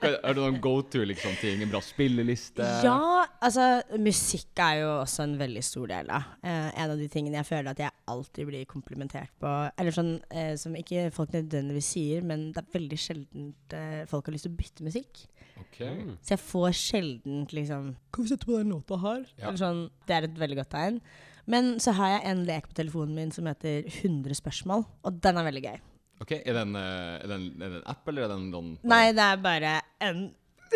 Har du noen go to liksom, ting? En bra spilleliste? Ja, altså musikk er jo også en veldig stor del av. Eh, en av de tingene jeg føler at jeg alltid blir komplimentert på. Eller sånn eh, som ikke folk nødvendigvis sier, men det er veldig sjelden eh, folk har lyst til å bytte musikk. Ok. Mm. Så jeg får sjelden liksom Kan vi sette på den låta her? Ja. Eller sånn, det er et veldig godt tegn. Men så har jeg en lek på telefonen min som heter 100 spørsmål, og den er veldig gøy. Ok, Er det en, eh, er det en, er det en app, eller er det en sånn Nei, det er bare en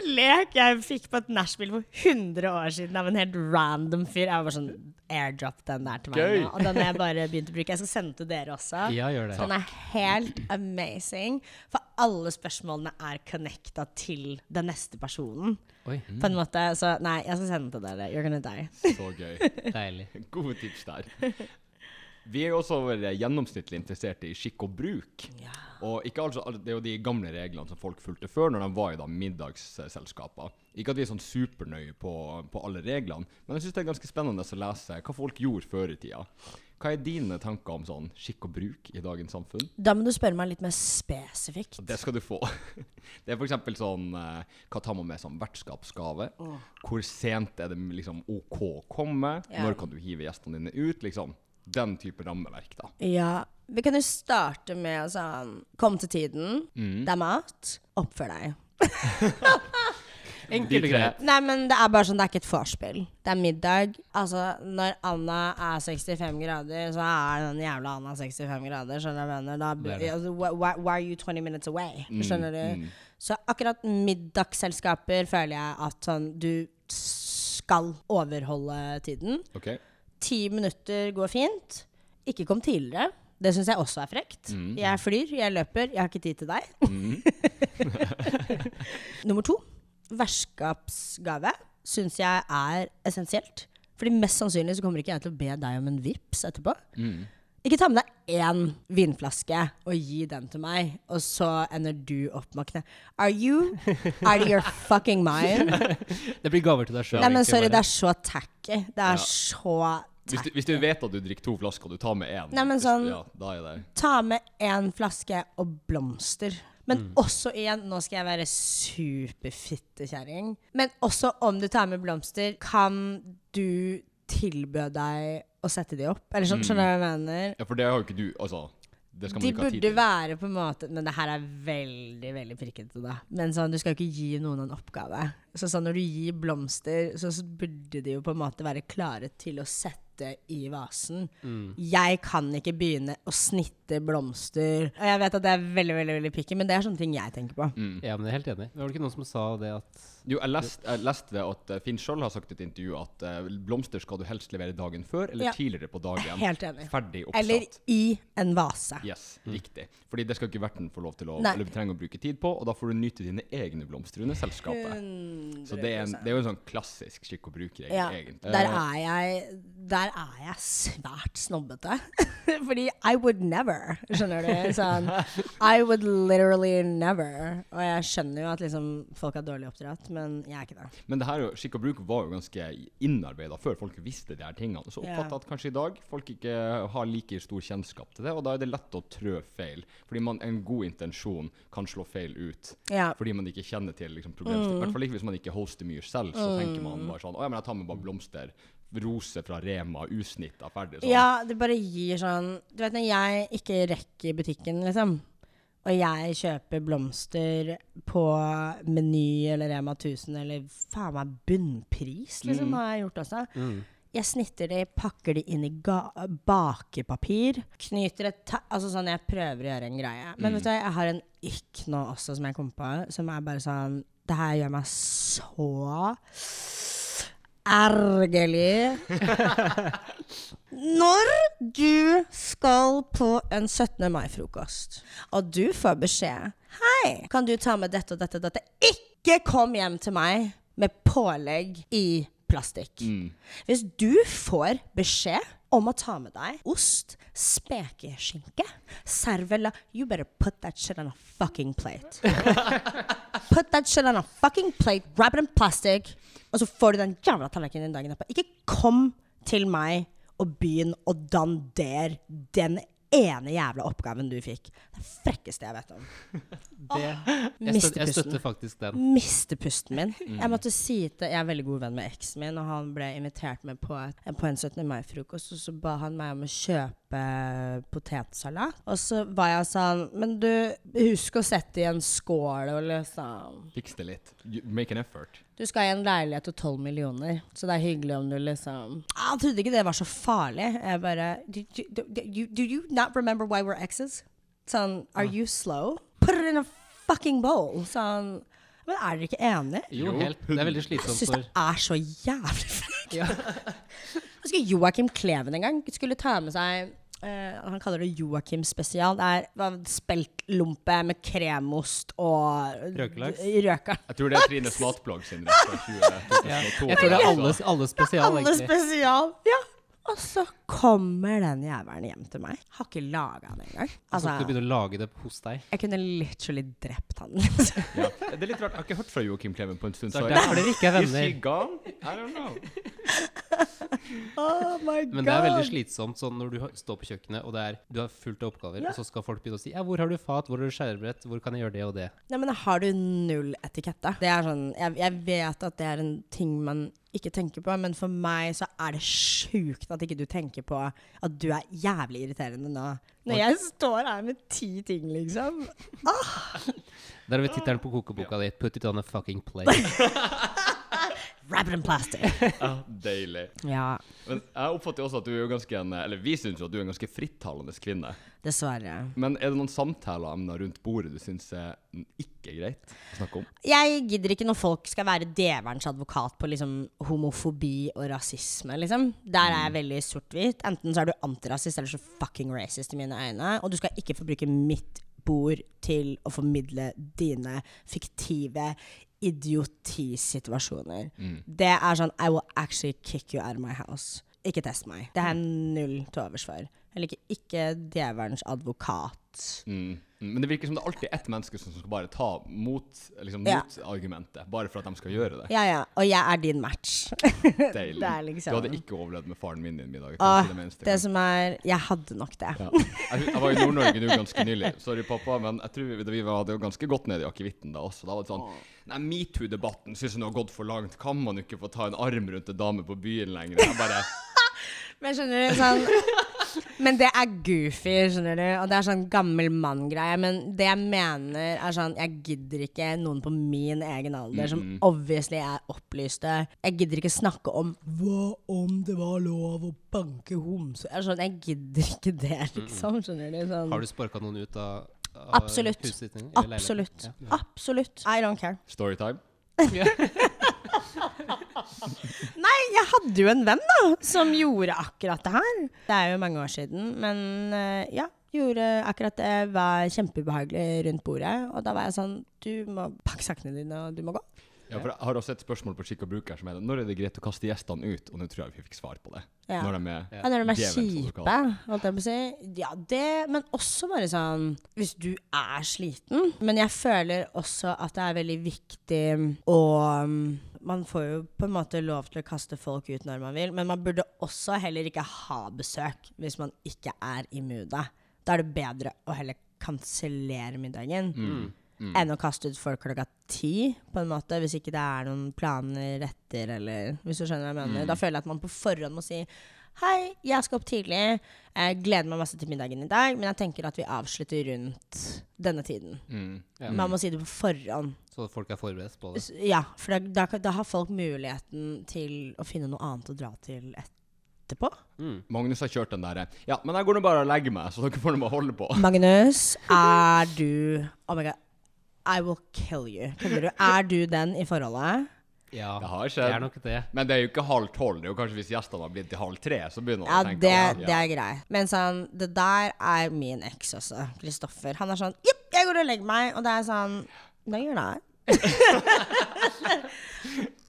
lek jeg fikk på et nachspiel for 100 år siden av en helt random fyr. Jeg var bare sånn Airdrop den der til meg Gøy. Og den har jeg bare begynt å bruke. Jeg skal sende til dere også. Ja, gjør det. Den er helt amazing. For alle spørsmålene er connecta til den neste personen. Oi, På en måte, så nei, jeg skal sende den til dere. You're gonna die. Så gøy. deilig. Gode tips der. Vi er jo også gjennomsnittlig interessert i skikk og bruk. Og ikke altså, Det er jo de gamle reglene som folk fulgte før, når de var i da middagsselskaper. Ikke at vi er sånn supernøye på, på alle reglene, men jeg syns det er ganske spennende å lese hva folk gjorde før i tida. Hva er dine tanker om sånn skikk og bruk i dagens samfunn? Da må du spørre meg litt mer spesifikt. Det skal du få. Det er f.eks. sånn eh, Hva tar man med som vertskapsgave? Hvor sent er det liksom OK å komme? Ja. Når kan du hive gjestene dine ut? Liksom Den type rammeverk, da. Ja, vi kan jo starte med sånn Kom til tiden. Mm. Det er mat. Oppfør deg. Enkelt og greit. Nei, men det er bare sånn, det er ikke et vorspiel. Det er middag. Altså, når Anna er 65 grader, så er den jævla Anna 65 grader. Skjønner du hva jeg mener? Da, Det det. altså, why, why- are you 20 minutes away? Mm, du? mm. Så akkurat middagsselskaper føler jeg at sånn Du skal overholde tiden. OK? Ti minutter går fint. Ikke kom tidligere. Det syns jeg også er frekt. Mm. Jeg flyr, jeg løper, jeg har ikke tid til deg. Mm. Nummer to, vertskapsgave syns jeg er essensielt. Fordi mest sannsynlig så kommer ikke jeg til å be deg om en vips etterpå. Mm. Ikke ta med deg én vinflaske og gi den til meg, og så ender du opp med å kne... Are you out of your fucking mind? Det blir gaver til deg sjøl. Nei, men sorry, det er så tacky. Det er Ja. så Hvis, du, hvis du vet at du drikker to flasker, og du tar med én, Nei, men sånn- ja, Ta med én flaske og blomster. Men Mm. også igjen, nå skal jeg være superfittekjerring, men også om du tar med blomster, kan du tilbø deg å sette de opp? Eller sånn, skjønner du hva jeg mener? Ja, for det har jo ikke du Altså, det skal man De burde være på en måte Men det her er veldig veldig prikkete, da. Men sånn, du skal jo ikke gi noen en oppgave. Så sånn, når du gir blomster, så, så burde de jo på en måte være klare til å sette i vasen. Mm. Jeg kan ikke begynne å snitte blomster. Og jeg vet at det er veldig veldig, veldig picky, men det er sånne ting jeg tenker på. Mm. Ja, men jeg er helt enig. Var det ikke noen som sa det at Jo, jeg leste, lest leste at uh, Finn sjøl har sagt i et intervju at uh, blomster skal du helst levere dagen før eller Ja. tidligere på dagen. Helt enig. Ferdig oppsatt. Eller i en vase. Yes, riktig. Fordi det skal ikke verten få lov til å Nei. Eller trenge å bruke tid på, og da får du nyte dine egne blomster under selskapet. Så det er, en, det er jo en sånn klassisk skikk å bruke, egentlig. Ja, der Eh, er jeg Der er jeg svært snobbete. Fordi I would never, skjønner du? Sånn, I would literally never. Og jeg skjønner jo at liksom folk er dårlig oppdratt, men jeg er ikke det. Men det her er skikk og bruk var jo ganske innarbeida før folk visste de her tingene. Så oppfatter jeg at kanskje i dag folk ikke har like stor kjennskap til det, og da er det lett å trø feil. Fordi man, en god intensjon kan slå feil ut. Ja. Fordi man ikke kjenner til liksom, problemstilling. I hvert fall ikke hvis man ikke hoster mye selv, så tenker man bare sånn Å ja, men jeg tar med bare blomster. Rose fra Rema, usnitta, ferdig. Sånn. Ja, det bare gir sånn Du vet når jeg ikke rekker butikken, liksom, og jeg kjøper blomster på Meny eller Rema 1000 eller faen meg bunnpris, liksom, Mm. har jeg gjort også. mm. Jeg snitter de, pakker de inn i ga bakepapir. Knyter et ta Altså sånn, jeg prøver å gjøre en greie. Men vet du, jeg har en ykk nå også som jeg kom på, som er bare sånn Det her gjør meg så ergerlig. Når du skal på en 17. mai-frokost, og du får beskjed Hei, kan du ta med dette og dette og dette? Ikke kom hjem til meg med pålegg i plastikk. Hvis du får beskjed om å ta med deg ost, spekeskinke, servela You better put that shit on a fucking plate. Put that shit on a fucking plate, wrap it in plastic, og så får du den jævla tallerkenen din dagen etterpå. Ikke kom til meg og begynn å dandere den ene jævla oppgaven du fikk. Det frekkeste jeg vet om. Det, jeg, jeg støtter faktisk den. Miste pusten min. Jeg måtte si til Jeg er veldig god venn med eksen min, og han ble invitert med på, et, på en 17. mai-frokost, og så ba han meg om å kjøpe potetsalat. Og så var jeg sånn Men du, husk å sette i en skål og liksom Fiks det litt. You- Make an effort. Du skal i en leilighet til 12 millioner, så det er hyggelig om du liksom Jeg trodde ikke det var så farlig. Jeg bare Do, you, do you not remember why we're exes? Sånn Are you slow? Put it in a fucking bowl. Sånn Men er dere ikke enige? Jo, helt. Det er veldig slitsomt. Jeg syns det er så jævlig frekt. Jeg husker Joakim Kleven en gang skulle ta med seg Han kaller det Joakim spesial. Det er speltlompe med kremost og Røkelaks? Jeg tror det er Trines matblogg sin rett fra 20, ja. Jeg tror det er alle, alle spesial, Alle egentlig. spesial. Ja. Og så kommer den jævelen hjem til meg. Har ikke laga den engang. Altså, du begynner å lage det hos deg. jeg kunne literally drept han. liksom. Ja. Det er litt rart. Jeg har ikke hørt fra Joakim Kleven på en stund. Så, er så derfor dere ikke er Is he venner. gone? I don't know. Oh my Men det er veldig slitsomt sånn når du står på kjøkkenet, og det er, du har fullt av oppgaver, Ja. og så skal folk begynne å si Ja, hvor har du fat? Hvor har du skjærebrett? Hvor kan jeg gjøre det og det? Nei, men har du null etikette? Det er sånn, jeg, jeg vet at det er en ting man ikke tenker på, men for meg så er det sjukt at ikke du tenker på at du er jævlig irriterende nå. Når jeg står her med ti ting, liksom. Der har vi tittelen på kokeboka di. Put it on a fucking plate. Wrap it in plastic. Ja, deilig. Ja, Men jeg oppfatter også at du er jo ganske en Eller vi syns jo at du er en ganske frittalende kvinne. dessverre. Men er det noen samtaleemner rundt bordet du syns er ikke greit å snakke om? Jeg gidder ikke når folk skal være djevelens advokat på liksom homofobi og rasisme, liksom. Der er jeg veldig sort-hvit. Enten så er du antirasist eller så fucking racist i mine øyne. Og du skal ikke få bruke mitt bord til å formidle dine fiktive idiotisituasjoner. Det er sånn I will actually kick you out of my house. Ikke test meg. Det er null til overs for. Jeg liker ikke djevelens advokat. Mm. Men det virker som det alltid er ett menneske som skal bare ta mot liksom, Ja. motargumentet, bare for at de skal gjøre det. Ja, ja. Og jeg er din match. Deilig. Det liksom- Du hadde ikke overlevd med faren min i en middag. Åh, det det som er Jeg hadde nok det. Ja. Jeg, jeg var i Nord-Norge nå ganske nylig. Sorry, pappa, men jeg tror vi, vi var, jo ganske godt ned i akevitten da også. Da var det sånn Nei, metoo-debatten syns hun har gått for langt. Kan man ikke få ta en arm rundt en dame på byen lenger? Jeg bare Men skjønner du, sånn Men det er goofy, skjønner du. Og det er sånn gammel mann-greie. Men det jeg mener, er sånn Jeg gidder ikke noen på min egen alder som obviously er opplyste. Jeg gidder ikke snakke om Hva om det var lov å banke homse? Jeg, sånn, jeg gidder ikke det, liksom. Skjønner du? Sånn. Har du sparka noen ut av, av Absolutt. huset ditt? eller leiligheten? Absolutt. Ja. Absolutt. I don't care. Storytime. Nei, jeg hadde jo en venn da som gjorde akkurat det her. Det er jo mange år siden, men eh, ja. Gjorde akkurat det, var kjempeubehagelig rundt bordet. Og da var jeg sånn Du må pakke sakene dine, og du må gå. Ja, for Jeg har også et spørsmål på skikk og bruk her som er. Når er det greit å kaste gjestene ut? Og nå tror jeg vi fikk svar på det. Ja. Når de er Ja. Ja, når de er kjipe, holdt jeg på å si. Ja, det, men også bare sånn Hvis du er sliten. Men jeg føler også at det er veldig viktig å Man får jo på en måte lov til å kaste folk ut når man vil, men man burde også heller ikke ha besøk hvis man ikke er i moodet. Da er det bedre å heller kansellere middagen enn å kaste ut folk klokka ti, på en måte, hvis ikke det er noen planer etter, eller Hvis du skjønner hva jeg mener. Da føler jeg at man på forhånd må si Hei, jeg skal opp tidlig. Jeg gleder meg masse til middagen i dag, men jeg tenker at vi avslutter rundt denne tiden. Mm. Ja. Man må si det på forhånd. Så folk er forberedt på det. Ja, for da, da, da har folk muligheten til å finne noe annet å dra til etterpå. Mm. Magnus har kjørt den derre Ja, men jeg går nå bare og legger meg, så dere får nå bare holde på. Magnus, er du Oh my god. I will kill you. Kødder du? Er du den i forholdet? Ja, Det har det er nok det. Men det er jo ikke halv tolv. Det er jo kanskje hvis gjestene har blitt til halv tre, så begynner Ja, å tenke det, ja. det er greit. Men sånn, det der er min eks også. Kristoffer. Han er sånn Jepp, jeg går og legger meg. Og det er sånn No, you're not.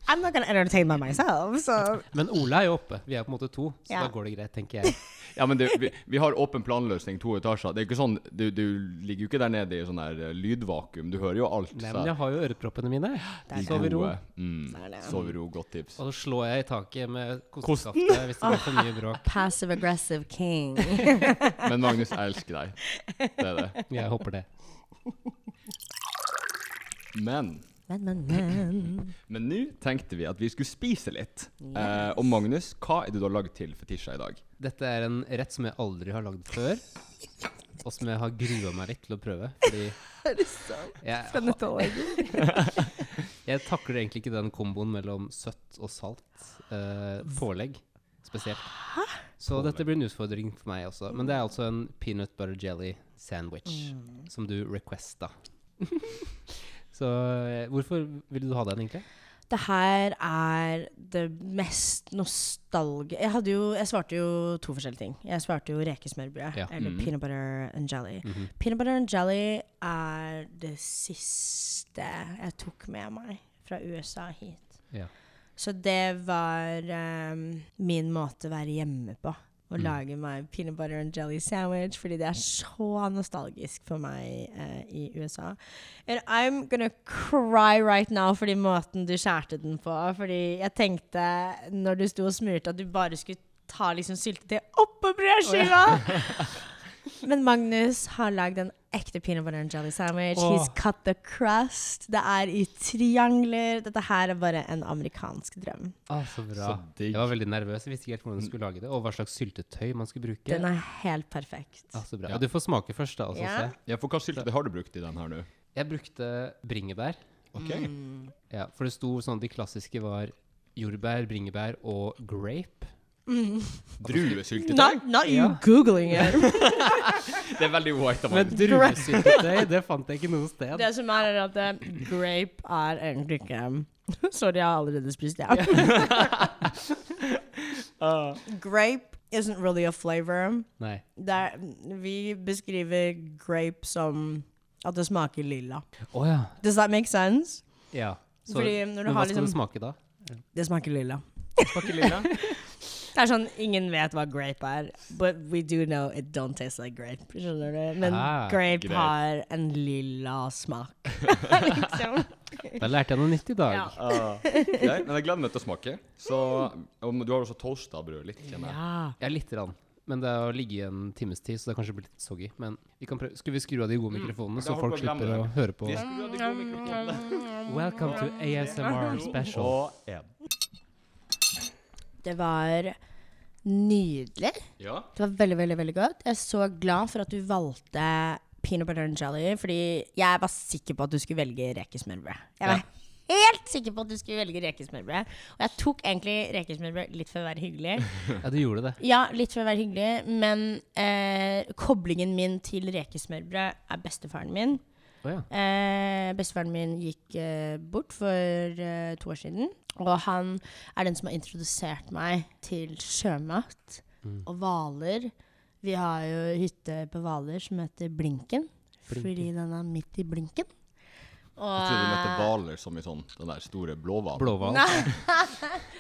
I'm not gonna entertain by myself, so. Men Ole er jo oppe. Vi er på en måte to, så Ja. da går det greit, tenker jeg. Ja, men det, vi, vi har åpen planløsning, to etasjer. Det er ikke sånn, Du, du ligger jo ikke der nede i sånn der eh, lydvakuum. Du hører jo alt. Nei, men jeg har jo øreproppene mine. Er. Sover ro. Mm, Så det. Sover ro, godt tips. Og så slår jeg i taket med kosteskaftet hvis det blir for mye bråk. Passive aggressive king. Men Magnus, jeg elsker deg. Det er det. Jeg håper det. Men Men, men, men. Men nå tenkte vi at vi skulle spise litt. Eh, og Magnus, hva er det du har lagd til Fetisha i dag? Dette er en rett som jeg aldri har lagd før. Og som jeg har grua meg litt til å prøve. Fordi Er det sant? jeg, Fra nyttår. jeg takler egentlig ikke den komboen mellom søtt og salt. Eh, pålegg spesielt. Så dette blir en utfordring for meg også. Men det er altså en peanut butter jelly sandwich som du requesta. Så eh, hvorfor ville du ha den, egentlig? Det her er det mest nostalgiske Jeg Jeg svarte jo to forskjellige ting. Jeg svarte jo rekesmørbrød. Ja. Eller mm. peanut butter and jelly. Mhm. Peanut butter and jelly er det siste jeg tok med meg fra USA hit. Ja. Så det var um, min måte å være hjemme på. Å Mm. lage meg peanut butter and jelly sandwich, fordi det er så nostalgisk for meg eh, i USA. And I'm gonna cry right now fordi måten du skjærte den på. Fordi jeg tenkte, når du sto og smurte, at du bare skulle ta liksom syltetøy oppå brødskiva! Men Magnus har lagd en ekte peanut butter and jelly sandwich. Oh. He's cut the crust. Det er i triangler. Dette her er bare en amerikansk drøm. Ah, så bra. Så. Jeg var veldig nervøs. Jeg visste ikke helt hvordan du skulle lage det, og hva slags syltetøy man skulle bruke. Den er helt perfekt. Ah, så bra. Ja. Ja, du får smake først, da. Og så Ja. se. Ja, for hva syltetøy har du brukt i den her nå? Jeg brukte bringebær. Ok. Mm. Ja, for det sto sånn De klassiske var jordbær, bringebær og grape. Druesyltetøy? Not, not you Ja. googling it. Det er veldig white av Men druesyltetøy, det fant jeg ikke noe sted. Det som er, er at uh, grape er egentlig ikke Sorry, jeg har allerede spist det. grape isn't really a flavor. Nei. Det er, vi beskriver grape som at det smaker lilla. Oh, ja. Does that make sense? ja. Så, Fordi når du men hva skal liksom det smake da? Det smaker lilla. Det Smaker lilla. Det er sånn, Ingen vet hva grape er, but we do know it don't taste like grape. Skjønner du? Men Ah, grape grape har en lilla smak. liksom. Da lærte jeg noe nytt i dag. Ja. uh, greit, men jeg gleder meg til å smake. Så om Du har også toasta brød litt, kjenner jeg. Ja. Ja, lite grann. Men det har ligget i en times tid, så det har kanskje blitt litt soggy. Men vi kan prøve. Skulle vi skru av de gode mikrofonene, mm, så folk slipper å høre på? Vi skrur av de gode. Welcome to ASMR special. Og en. Det var nydelig. Ja. Det var veldig, veldig veldig godt. Jeg er så glad for at du valgte peanut butter and jelly, fordi jeg var sikker på at du skulle velge rekesmørbrød. Jeg var helt sikker på at du skulle velge rekesmørbrød. Og jeg tok egentlig rekesmørbrød litt for å være hyggelig. Ja, du gjorde det. Ja, litt for å være hyggelig, men eh, koblingen min til rekesmørbrød er bestefaren min. Å ja. Eh, bestefaren min gikk eh, bort for eh, to år siden. Og han er den som har introdusert meg til sjømat Mm. og hvaler. Vi har jo hytte på Hvaler som heter Blinken, fordi den er midt i blinken. Og, Jeg trodde du mente hvaler som i sånn den der store blåhvalen. Blåhval.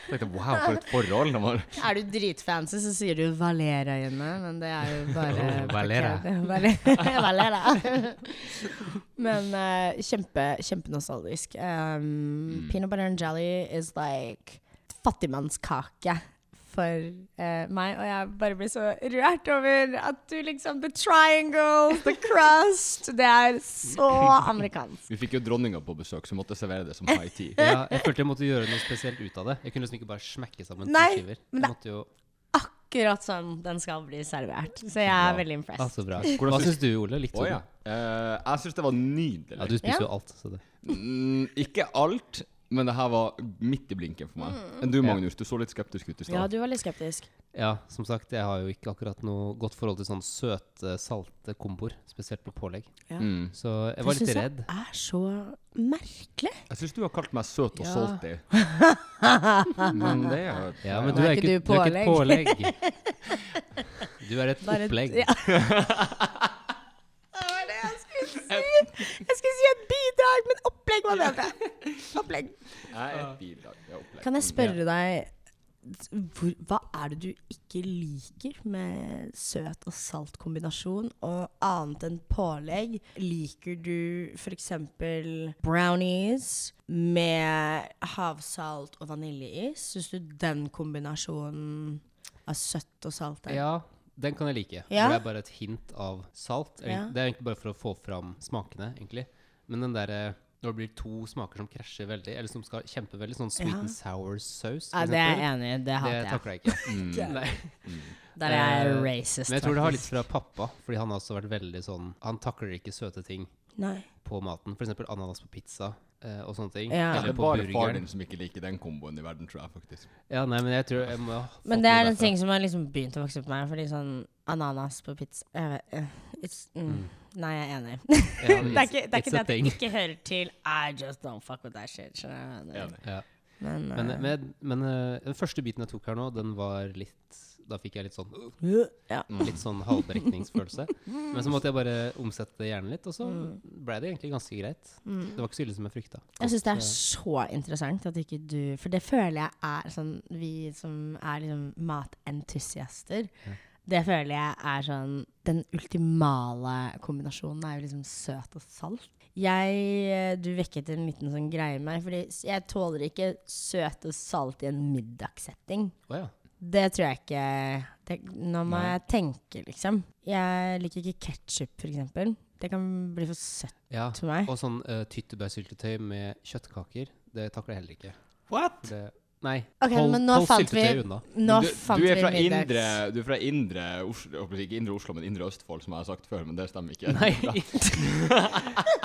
Tenkte, Wow, for et forhold! De har. er du dritfancy, så sier du Valerøyene, men det er jo bare Valera. Valera. Valera. men uh, kjempe, kjempenostalgisk. Um, Mm. Peanut butter and jelly is like fattigmannskake for uh, meg, og jeg bare blir så rørt over at du liksom The triangle, the crust Det er så amerikansk. Vi fikk jo dronninga på besøk, så vi måtte servere det som high tea. Ja, jeg følte jeg måtte gjøre noe spesielt ut av det. Jeg kunne liksom ikke bare smekke sammen to Nei, skiver. men Jeg det- måtte jo Akkurat sånn den skal bli servert. Så jeg Ja. er veldig Ah, impressed. så bra. Hvordan Hva syns- du, Ole? Likte du oh, ja. den? Eh, jeg syns det var nydelig. Ja, du spiser Ja. jo alt. Så det. Mm, ikke alt. Men det her var midt i blinken for meg. Enn du, Magnus? Du så litt skeptisk ut i Ja, du var litt skeptisk. Ja, som sagt, jeg har jo ikke akkurat noe godt forhold til sånn søte, salte komboer. Spesielt på pålegg. Ja. Mm. Så jeg var Det litt syns redd. Jeg er så merkelig. Jeg syns du har kalt meg søt og Ja. salty. Men det er Ja, men du er ikke du du er ikke et pålegg. Du er et Bare et- opplegg. Ja. Det var det jeg skulle si. Jeg skulle si et bidrag, men opplegg var bedre. Opplegg. Er et bidrag. Er opplegg. Kan jeg spørre deg hvor, Hva er det du ikke liker med søt og salt kombinasjon? Og annet enn pålegg, liker du f.eks. brownies med havsalt og vaniljeis? Syns du den kombinasjonen av søtt og salt er Ja, den kan jeg like. Ja? For det er bare et hint av salt. Ja. Det er egentlig bare for å få fram smakene, egentlig. Men den derre når det blir to smaker som krasjer veldig, eller som skal kjempe veldig, sånn sweet Ja. and sour sauce, Ja, det er jeg enig i. Det det hater jeg. takler jeg ikke. Mm. Nei. Der er jeg Eh, racist. Men jeg tror det har litt fra pappa, fordi han har også vært veldig sånn Han takler ikke søte ting Nei. på maten. F.eks. ananas på pizza eh, og sånne ting. Ja. Det Eller er på bare far burgeren. din som ikke liker den komboen i verden, tror jeg faktisk. Ja, nei, men jeg tror jeg må ha fått Men det er en ting som har liksom begynt å vokse på meg. Fordi sånn ananas på pizza jeg vet, it's, mm, Mm. Nei, jeg er enig. Ja, det er ikke det, er ikke det at det ikke hører til. I just don't fuck with that shit. mener? Ja. Men, Men, med, men, eh, den første biten jeg tok her nå, den var litt Da fikk jeg litt sånn ja. Litt sånn halvbrekningsfølelse. Men så måtte jeg bare omsette hjernen litt, og så Mm. ble det egentlig ganske greit. Det var ikke så ille som jeg frykta. Jeg syns det er så interessant at ikke du For det føler jeg er sånn Vi som er liksom matentusiaster, Ja. Det føler jeg er sånn Den ultimale kombinasjonen er jo liksom søt og salt. Jeg Du vekket en liten sånn greie i meg, fordi jeg tåler ikke søt og salt i en middagssetting. Oh, ja. Det tror jeg ikke det, Nå må Nei. jeg tenke, liksom. Jeg liker ikke ketsjup, f.eks. Det kan bli for søtt ja. for meg. Og sånn uh, tyttebærsyltetøy med kjøttkaker, det takler jeg heller ikke. What? Det, nei, Okay, hold, men nå hold fant vi- unna. Nå du, fant du er fra vi indre, du er fra indre Oslo, ikke indre Oslo, men indre Østfold, som jeg har sagt før, men det stemmer ikke. Nei.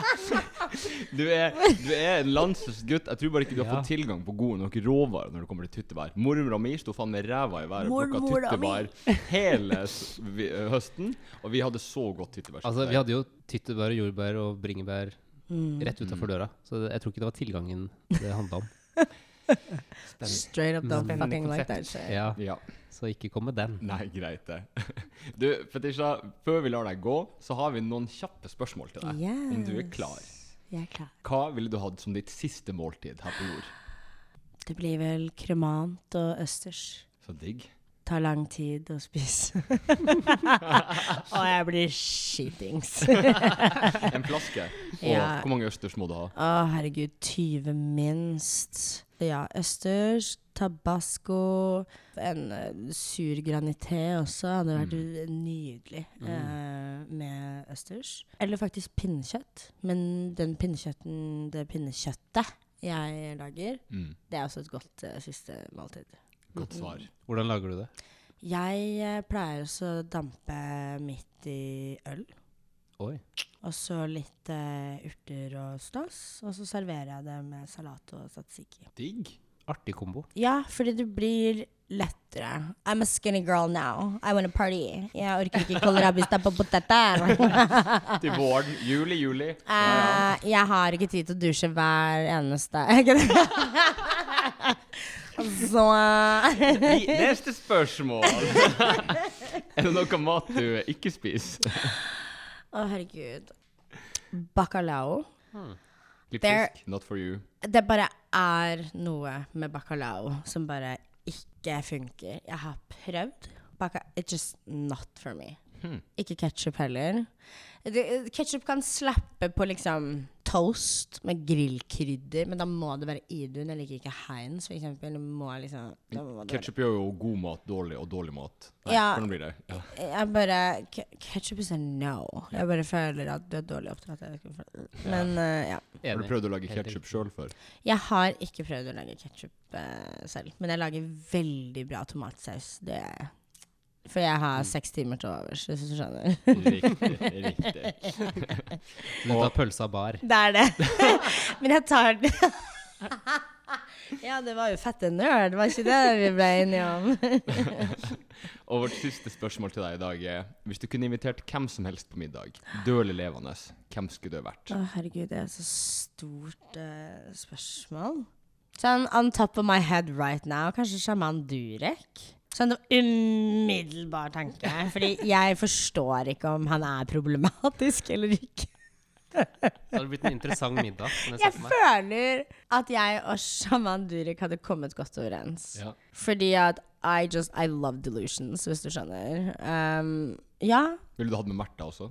Du er, du er en landsgutt. gutt. Jeg tror bare ikke du har Ja. fått tilgang på gode nok råvarer når det kommer til tyttebær. Mormora mi sto faen med ræva i været og plukka tyttebær hele høsten, og vi hadde så godt tyttebær. Altså, vi hadde jo tyttebær, jordbær og bringebær Mm. rett utafor døra, så jeg tror ikke det var tilgangen det handla om. Straight up don't fucking like that shit. Ja, ja. Så ikke kom med den. Nei, greit det. Du, Fetisha, før vi lar deg gå, så har vi noen kjappe spørsmål til deg. Om du er klar. Jeg er klar. Hva ville du hatt som ditt siste måltid her på jord? Det blir vel kremant og østers. Så digg. Tar lang tid å spise. og jeg blir skitings. En flaske. Og Ja. hvor mange østers må du ha? Å, herregud. 20 minst. Ja, østers, tabasco, en uh, sur granité også hadde vært nydelig uh, med østers. Eller faktisk pinnekjøtt. Men den pinnekjøtten, det pinnekjøttet jeg lager, Mm. det er også et godt uh, siste måltid. Godt svar. Hvordan lager du det? Jeg eh, pleier også å dampe midt i øl. Oi. Og så litt uh, urter og stas. Og så serverer jeg det med salat og tzatziki. Digg. Artig kombo. Ja, fordi det blir lettere. I'm a skinny girl now. I wanna party. Jeg orker ikke kålrabistappe og poteter. Til våren. Juli, juli. Uh, ja. Eh, jeg har ikke tid til å dusje hver eneste Ikke det? Neste spørsmål. er det noe mat du ikke spiser? Å, herregud. Bacalao. Litt There- fisk. Not for you. Det bare er noe med bacalao som bare ikke funker. Jeg har prøvd. Baca It's just not for me. Hmm. Ikke ketsjup heller. Ketsjup kan slappe på liksom toast med grillkrydder, men da må det være Idun. Jeg liker ikke Heinz, eksempel. Liksom, Ketchup gjør jo god mat dårlig, og dårlig mat. Nei, Ja. Hvordan blir det? Ja. Jeg bare Ketsjup is a no. Jeg bare føler at du er dårlig oppdratt. Men eh, ja. Har du prøvd å lage ketsjup sjøl før? Jeg har ikke prøvd å lage ketsjup selv, men jeg lager veldig bra tomatsaus. Det. For jeg har seks timer til overs, hvis du skjønner. Riktig. riktig. Du tar pølsa bar. Det er det. men jeg tar den Ja, det var jo fette nerd, var ikke det vi ble enige om? Og vårt siste spørsmål til deg i dag er Hvis du kunne invitert hvem som helst på middag, død eller levende, hvem skulle det vært? Å, herregud, det er så stort uh, spørsmål. Sånn on top of my head right now, kanskje sjaman Durek? Sånn umiddelbar tanke. Fordi jeg forstår ikke om han er problematisk eller ikke. Det hadde blitt en interessant middag. jeg Jeg føler at jeg og Shaman Durek hadde kommet godt overens. Ja. Fordi at I just I love delusions, hvis du skjønner. Um, ja. Ville du hatt med Märtha også?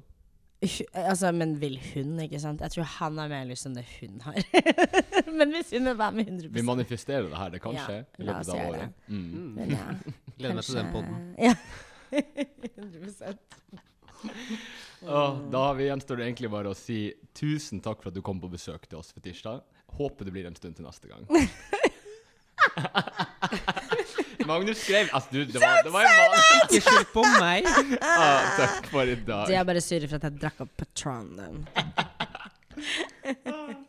Altså, men vil hun, ikke sant? Jeg tror han har mer lyst enn det hun har. men hvis hun vil være med 100 Vi manifesterer det her, det kan skje Ja, la oss gjøre det. Mm. Men ja. Gleder meg til den podden. Ja. 100 oh, da har vi gjenstår det egentlig bare å si tusen takk for at du kom på besøk til oss for tirsdag. Håper det blir en stund til neste gang. Magnus skrev altså, du, det, var, det var en mann. Ikke skyld på meg! Ah, takk for i dag. Det er bare surret for at jeg drakk opp Patronen.